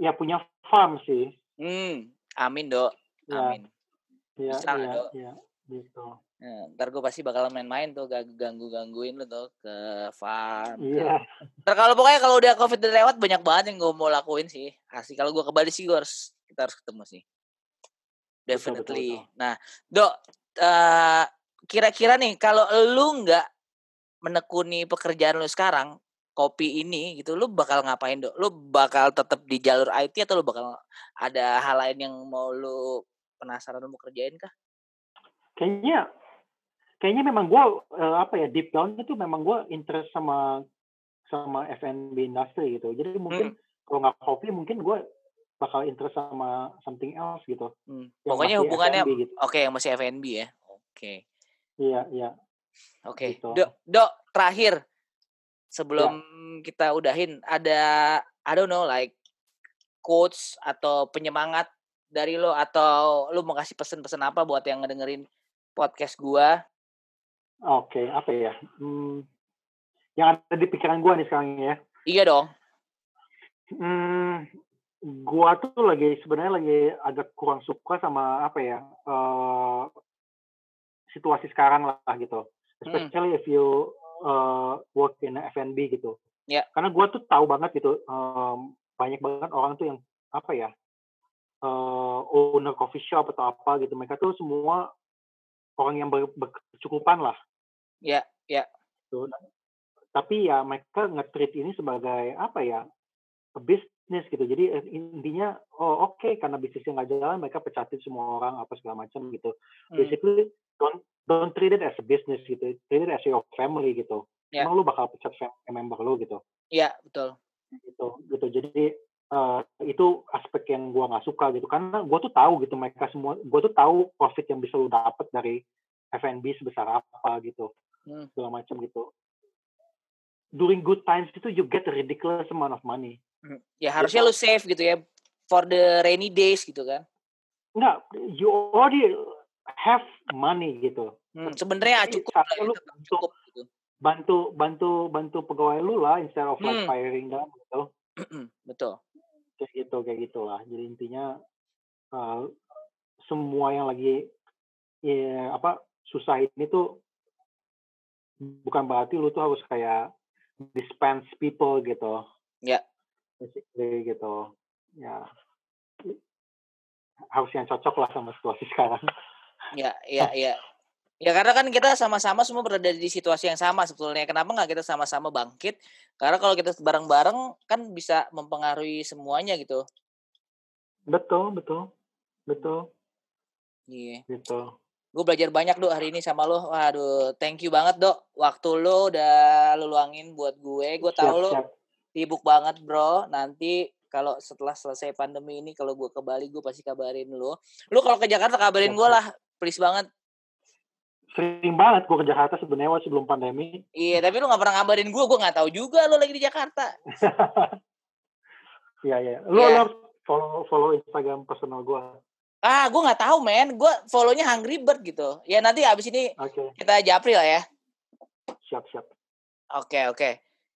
ya punya farm sih. Hmm amin dok. Ya amin. Ya Bisa ya, Dok. ya gitu Nah, ntar gue pasti bakal main-main tuh ganggu gangguin lu tuh ke farm iya Ntar kalau pokoknya kalau udah covid udah lewat banyak banget yang gue mau lakuin sih. Asli kalau gue ke Bali sih gue harus kita harus ketemu sih. betul, Definitely. betul. Nah, dok, eh, kira-kira nih kalau lu nggak menekuni pekerjaan lu sekarang kopi ini gitu, lu bakal ngapain dok? Lu bakal tetap di jalur IT atau lu bakal ada hal lain yang mau lu penasaran lu mau kerjain kah? kayaknya kayaknya memang gua eh, apa ya deep down itu memang gua interest sama sama F&B industry gitu jadi mungkin kalau nggak kopi mungkin gua bakal interest sama something else gitu Hmm. yang Pokoknya hubungannya gitu. oke yang masih F&B ya. Oke. iya iya Oke, Gitu. dok, dok terakhir sebelum kita udahin ada I don't know like quotes atau penyemangat dari lo atau lo mau kasih pesan-pesan apa buat yang ngedengerin podcast gua? Oke apa ya hmm, yang ada di pikiran gua nih sekarang ya Iya dong. Hmm, gua tuh lagi sebenarnya lagi agak kurang suka sama apa ya eh, situasi sekarang lah gitu. Especially if you uh, work in F&B gitu. Ya. Karena gua tuh tahu banget gitu em, banyak banget orang tuh yang apa ya eh, owner coffee shop atau apa gitu. Mereka tuh semua orang yang ber- berkecukupan lah. Ya, ya. Gitu. Tapi ya mereka nge-treat ini sebagai apa ya bisnis gitu. Jadi eh, intinya oh oke karena bisnisnya nggak jalan mereka pecatin semua orang apa segala macam gitu. Hmm. Basically don't don't treat it as a business gitu. Treat it as your family gitu. Ya. Emang lu bakal pecat family member lu gitu. Iya, betul. Gitu gitu. Jadi eh, itu aspek yang gua nggak suka gitu karena gua tuh tahu gitu mereka semua gua tuh tahu profit yang bisa lu dapat dari F&B sebesar apa gitu Hmm. segala macam gitu during good times itu you get a ridiculous amount of money Hmm. Ya harusnya lu save gitu ya for the rainy days gitu kan. Enggak, you already have money gitu. Hmm, sebenarnya cukup lah ya, lu cukup gitu. bantu bantu bantu pegawai lu lah instead of like Hmm. firing them gitu Betul. kayak gitu kayak gitulah jadi intinya uh, semua yang lagi ya apa susah ini tuh bukan berarti lu tuh harus kayak dispense people gitu Ya. basically gitu ya harus yang cocok lah sama situasi sekarang Ya, ya, ya. Ya karena kan kita sama-sama semua berada di situasi yang sama sebetulnya. Kenapa nggak kita sama-sama bangkit? Karena kalau kita bareng-bareng kan bisa mempengaruhi semuanya gitu. betul betul betul Iya. gitu Gue belajar banyak dok hari ini sama lo. Waduh, thank you banget dok. Waktu lo udah lu luangin buat gue. Gue tahu lo sibuk banget bro. Nanti kalau setelah selesai pandemi ini kalau gue ke Bali gue pasti kabarin lo. Lo kalau ke Jakarta kabarin gue lah, please banget. sering banget gue ke Jakarta sebenarnya sebelum pandemi Iya, tapi lo nggak pernah ngabarin gue. Gue nggak tahu juga lo lagi di Jakarta. Iya iya. Lu harus follow follow Instagram personal gua. Ah, gue nggak tahu men. Gue follownya Hungry Bird gitu. Ya nanti abis ini Oke, kita japri lah ya. siap siap. Oke oke.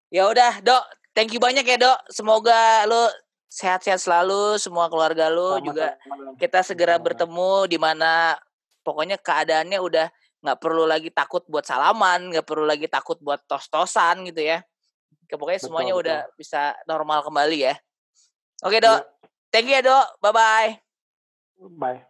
Ya udah dok. Thank you banyak ya dok. Semoga lo sehat-sehat selalu. Semua keluarga lo juga Sama-sama. kita segera Sama-sama. bertemu di mana pokoknya keadaannya udah nggak perlu lagi takut buat salaman, nggak perlu lagi takut buat tos-tosan gitu ya. Pokoknya Betul, semuanya betul. udah bisa normal kembali ya. Oke Iya. dok. Thank you ya dok. Bye bye. Bye.